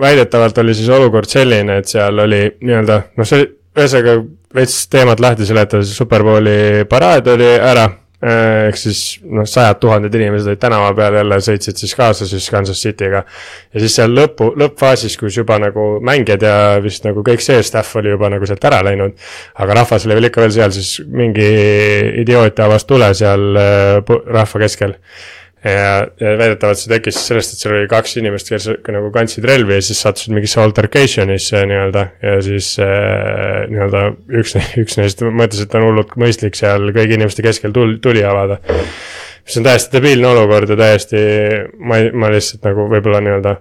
Speaker 3: väidetavalt oli siis olukord selline, et seal oli nii-öelda, noh, see ühesõnaga veits teemat lahti seletada, siis Superbowli paraad oli ära Äh, ehk siis noh, sajad tuhanded inimesed olid tänava peal jälle, sõitsid siis kaasa siis Kansas City'ga. ja siis seal lõpu, lõppfaasis, kus juba nagu mängijad ja vist nagu kõik see staff oli juba nagu sealt ära läinud. aga rahvas oli veel ikka veel seal, siis mingi idioot avas tule seal äh, rahva keskel ja, ja väidetavalt see tekkis sellest, et seal oli kaks inimest, kes nagu kandsid relvi ja siis sattusid mingisse altercation'isse nii-öelda. ja siis äh, nii-öelda üks, üks neist mõtles, et on hullult mõistlik seal kõigi inimeste keskel tul-, tuli avada. mis on täiesti debiilne olukord ja täiesti, ma ei, ma lihtsalt nagu võib-olla nii-öelda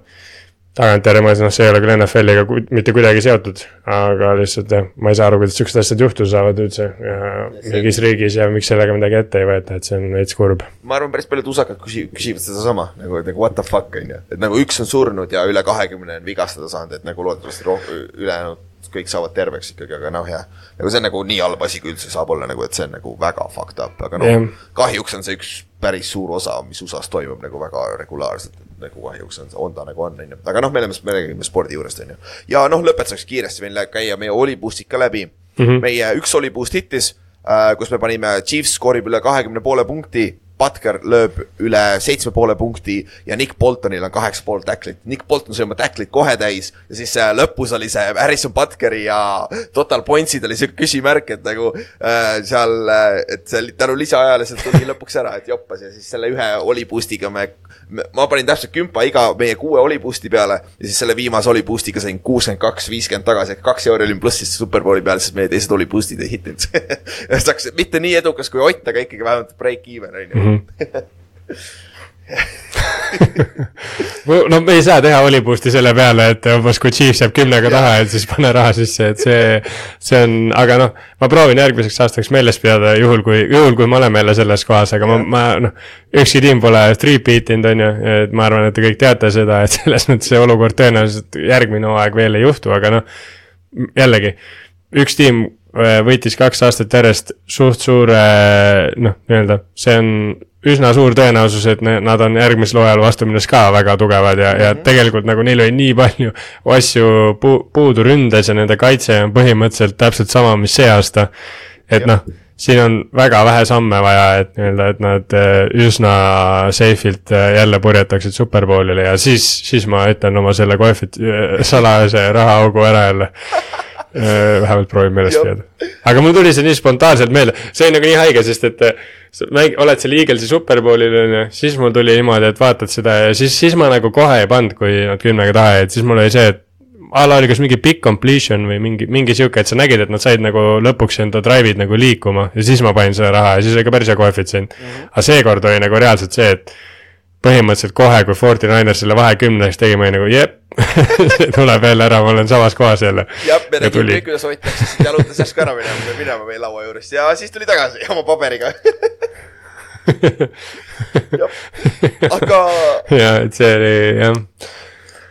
Speaker 3: tagantjärele mõeldes, noh, see ei ole küll NFL-iga mitte kuidagi seotud, aga lihtsalt jah, ma ei saa aru, kuidas siuksed asjad juhtuda saavad üldse ja mingis riigis ja miks sellega midagi ette ei võeta, et see on veits kurb.
Speaker 2: ma arvan, päris paljud usakad küsi-, küsivad sedasama nagu, nagu what the fuck on ju, et nagu üks on surnud ja üle kahekümne on vigastada saanud, et nagu loodetavasti roh-, ülejäänud kõik saavad terveks ikkagi, aga noh, jah. nagu see on nagu nii halb asi, kui üldse saab olla nagu, et see on nagu väga fucked up, aga noh yeah., kahjuks on see üks päris suur osa, mis USA-s toimub nagu väga regulaarselt nagu kahjuks on, on ta nagu on, on ju. aga noh, me oleme, me räägime spordi juurest, on ju. ja noh, lõpetuseks kiiresti veel käia meie oliboost'id ka läbi mm. -hmm. meie üks oliboost hittis äh,, kus me panime, Chiefs skoorib üle kahekümne poole punkti Butker lööb üle seitsme poole punkti ja Nick Boltonil on kaheksa pool tacklit. Nick Bolton sai oma tacklit kohe täis ja siis äh, lõpus oli see Harrison Butkeri ja total points'id oli siuke küsimärk, et nagu äh, seal, äh, et see tänu lisaajale see tuli lõpuks ära, et joppas ja siis selle ühe oli boost'iga me, me, ma panin täpselt kümpa iga meie kuue oli boost'i peale ja siis selle viimase oli boost'iga sain kuuskümmend kaks, viiskümmend tagasi ehk kaks euri olin plussis Superbowli peal, sest meie teised oli boost'id ei hittinud saaks mitte nii edukas kui Ott, aga ikkagi vähemalt break even on ju.
Speaker 3: No me ei saa teha Hollywoodi selle peale, et umbes kui Chiefs jääb kümnega taha, et siis pane raha sisse, et see, see on, aga noh, ma proovin järgmiseks aastaks meeles pidada, juhul kui, juhul kui me oleme jälle selles kohas, aga ma, ma noh, ükski tiim pole three beat inud, on ju, et ma arvan, et te kõik teate seda, et selles mõttes see olukord tõenäoliselt järgmine hooaeg veel ei juhtu, aga noh, jällegi, üks tiim võitis kaks aastat järjest suht suure noh, nii-öelda see on üsna suur tõenäosus, et nad on järgmisel hooajal vastu minnes ka väga tugevad ja mm, -hmm. ja mhm. tegelikult nagu neil oli nii palju asju pu-, puudu ründes ja nende kaitse on põhimõtteliselt täpselt sama, mis see aasta. et noh, siin on väga vähe samme vaja, et nii-öelda, et nad äh, üsna safe'ilt äh, jälle purjetaksid superbowlile ja siis, siis ma ütlen oma selle koefit-, salajase rahaaugu ära jälle Äh, vähemalt proovin meeles pidada. aga mul tuli see nii spontaanselt meelde, see oli nagu nii haige, sest et äh, mäng, oled seal Eaglesi superbowlil on ju, siis mul tuli niimoodi, et vaatad seda ja siis, siis ma nagu kohe ei pannud, kui nad kümnega taha jäid, siis mul oli see, et a la oli kas mingi big completion või mingi, mingi sihuke, et sa nägid, et nad said nagu lõpuks enda drive'id nagu liikuma ja siis ma panin selle raha ja siis oli ka päris hea koefitsient mm. -hmm. aga seekord oli nagu reaalselt see, et põhimõtteliselt kohe, kui Forty Niners selle vahe kümneks tegi, ma olin nagu jep see tuleb jälle ära, ma olen samas kohas jälle.
Speaker 2: jah, me nägime kõik, kuidas Ott läks jalutas järsku ära minema, minema meie laua juurest ja siis tuli tagasi oma paberiga aga.
Speaker 3: ja, et see oli jah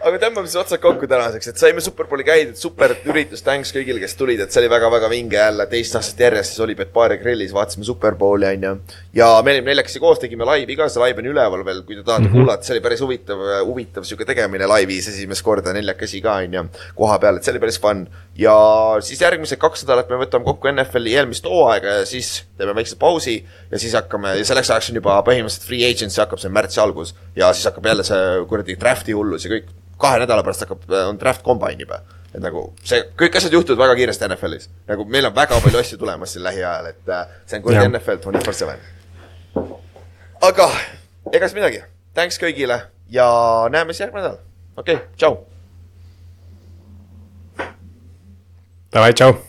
Speaker 2: aga tõmbame siis otsad kokku tänaseks, et saime Superbowli käidud, super üritus, thanks kõigile, kes tulid, et see oli väga-väga vinge jälle, teist aastat järjest siis oli Betbari grillis, vaatasime Superbowli onju. ja me olime neljakesi koos, tegime laivi ka, see laiv on üleval veel, kui te tahate mm -hmm. kuulata, see oli päris huvitav, huvitav sihuke tegemine laivis esimest korda neljakesi ka onju, koha peal, et see oli päris fun. ja siis järgmised kaks nädalat me võtame kokku NFL-i eelmist hooaega ja siis teeme väikse pausi ja siis hakkame ja selleks ajaks on juba põhimõtteliselt free agency hakkab see märtsi algus ja siis hakkab jälle see kuradi draft'i hullus ja kõik kahe nädala pärast hakkab, äh, on draft combine juba. et nagu see, kõik asjad juhtuvad väga kiiresti NFL-is. nagu meil on väga palju asju tulemas siin lähiajal, et äh, see on kuradi NFL twenty four seven. aga ega siis midagi, thanks kõigile ja näeme siis järgmine nädal. okei okay,, tšau.
Speaker 3: Davai, tšau.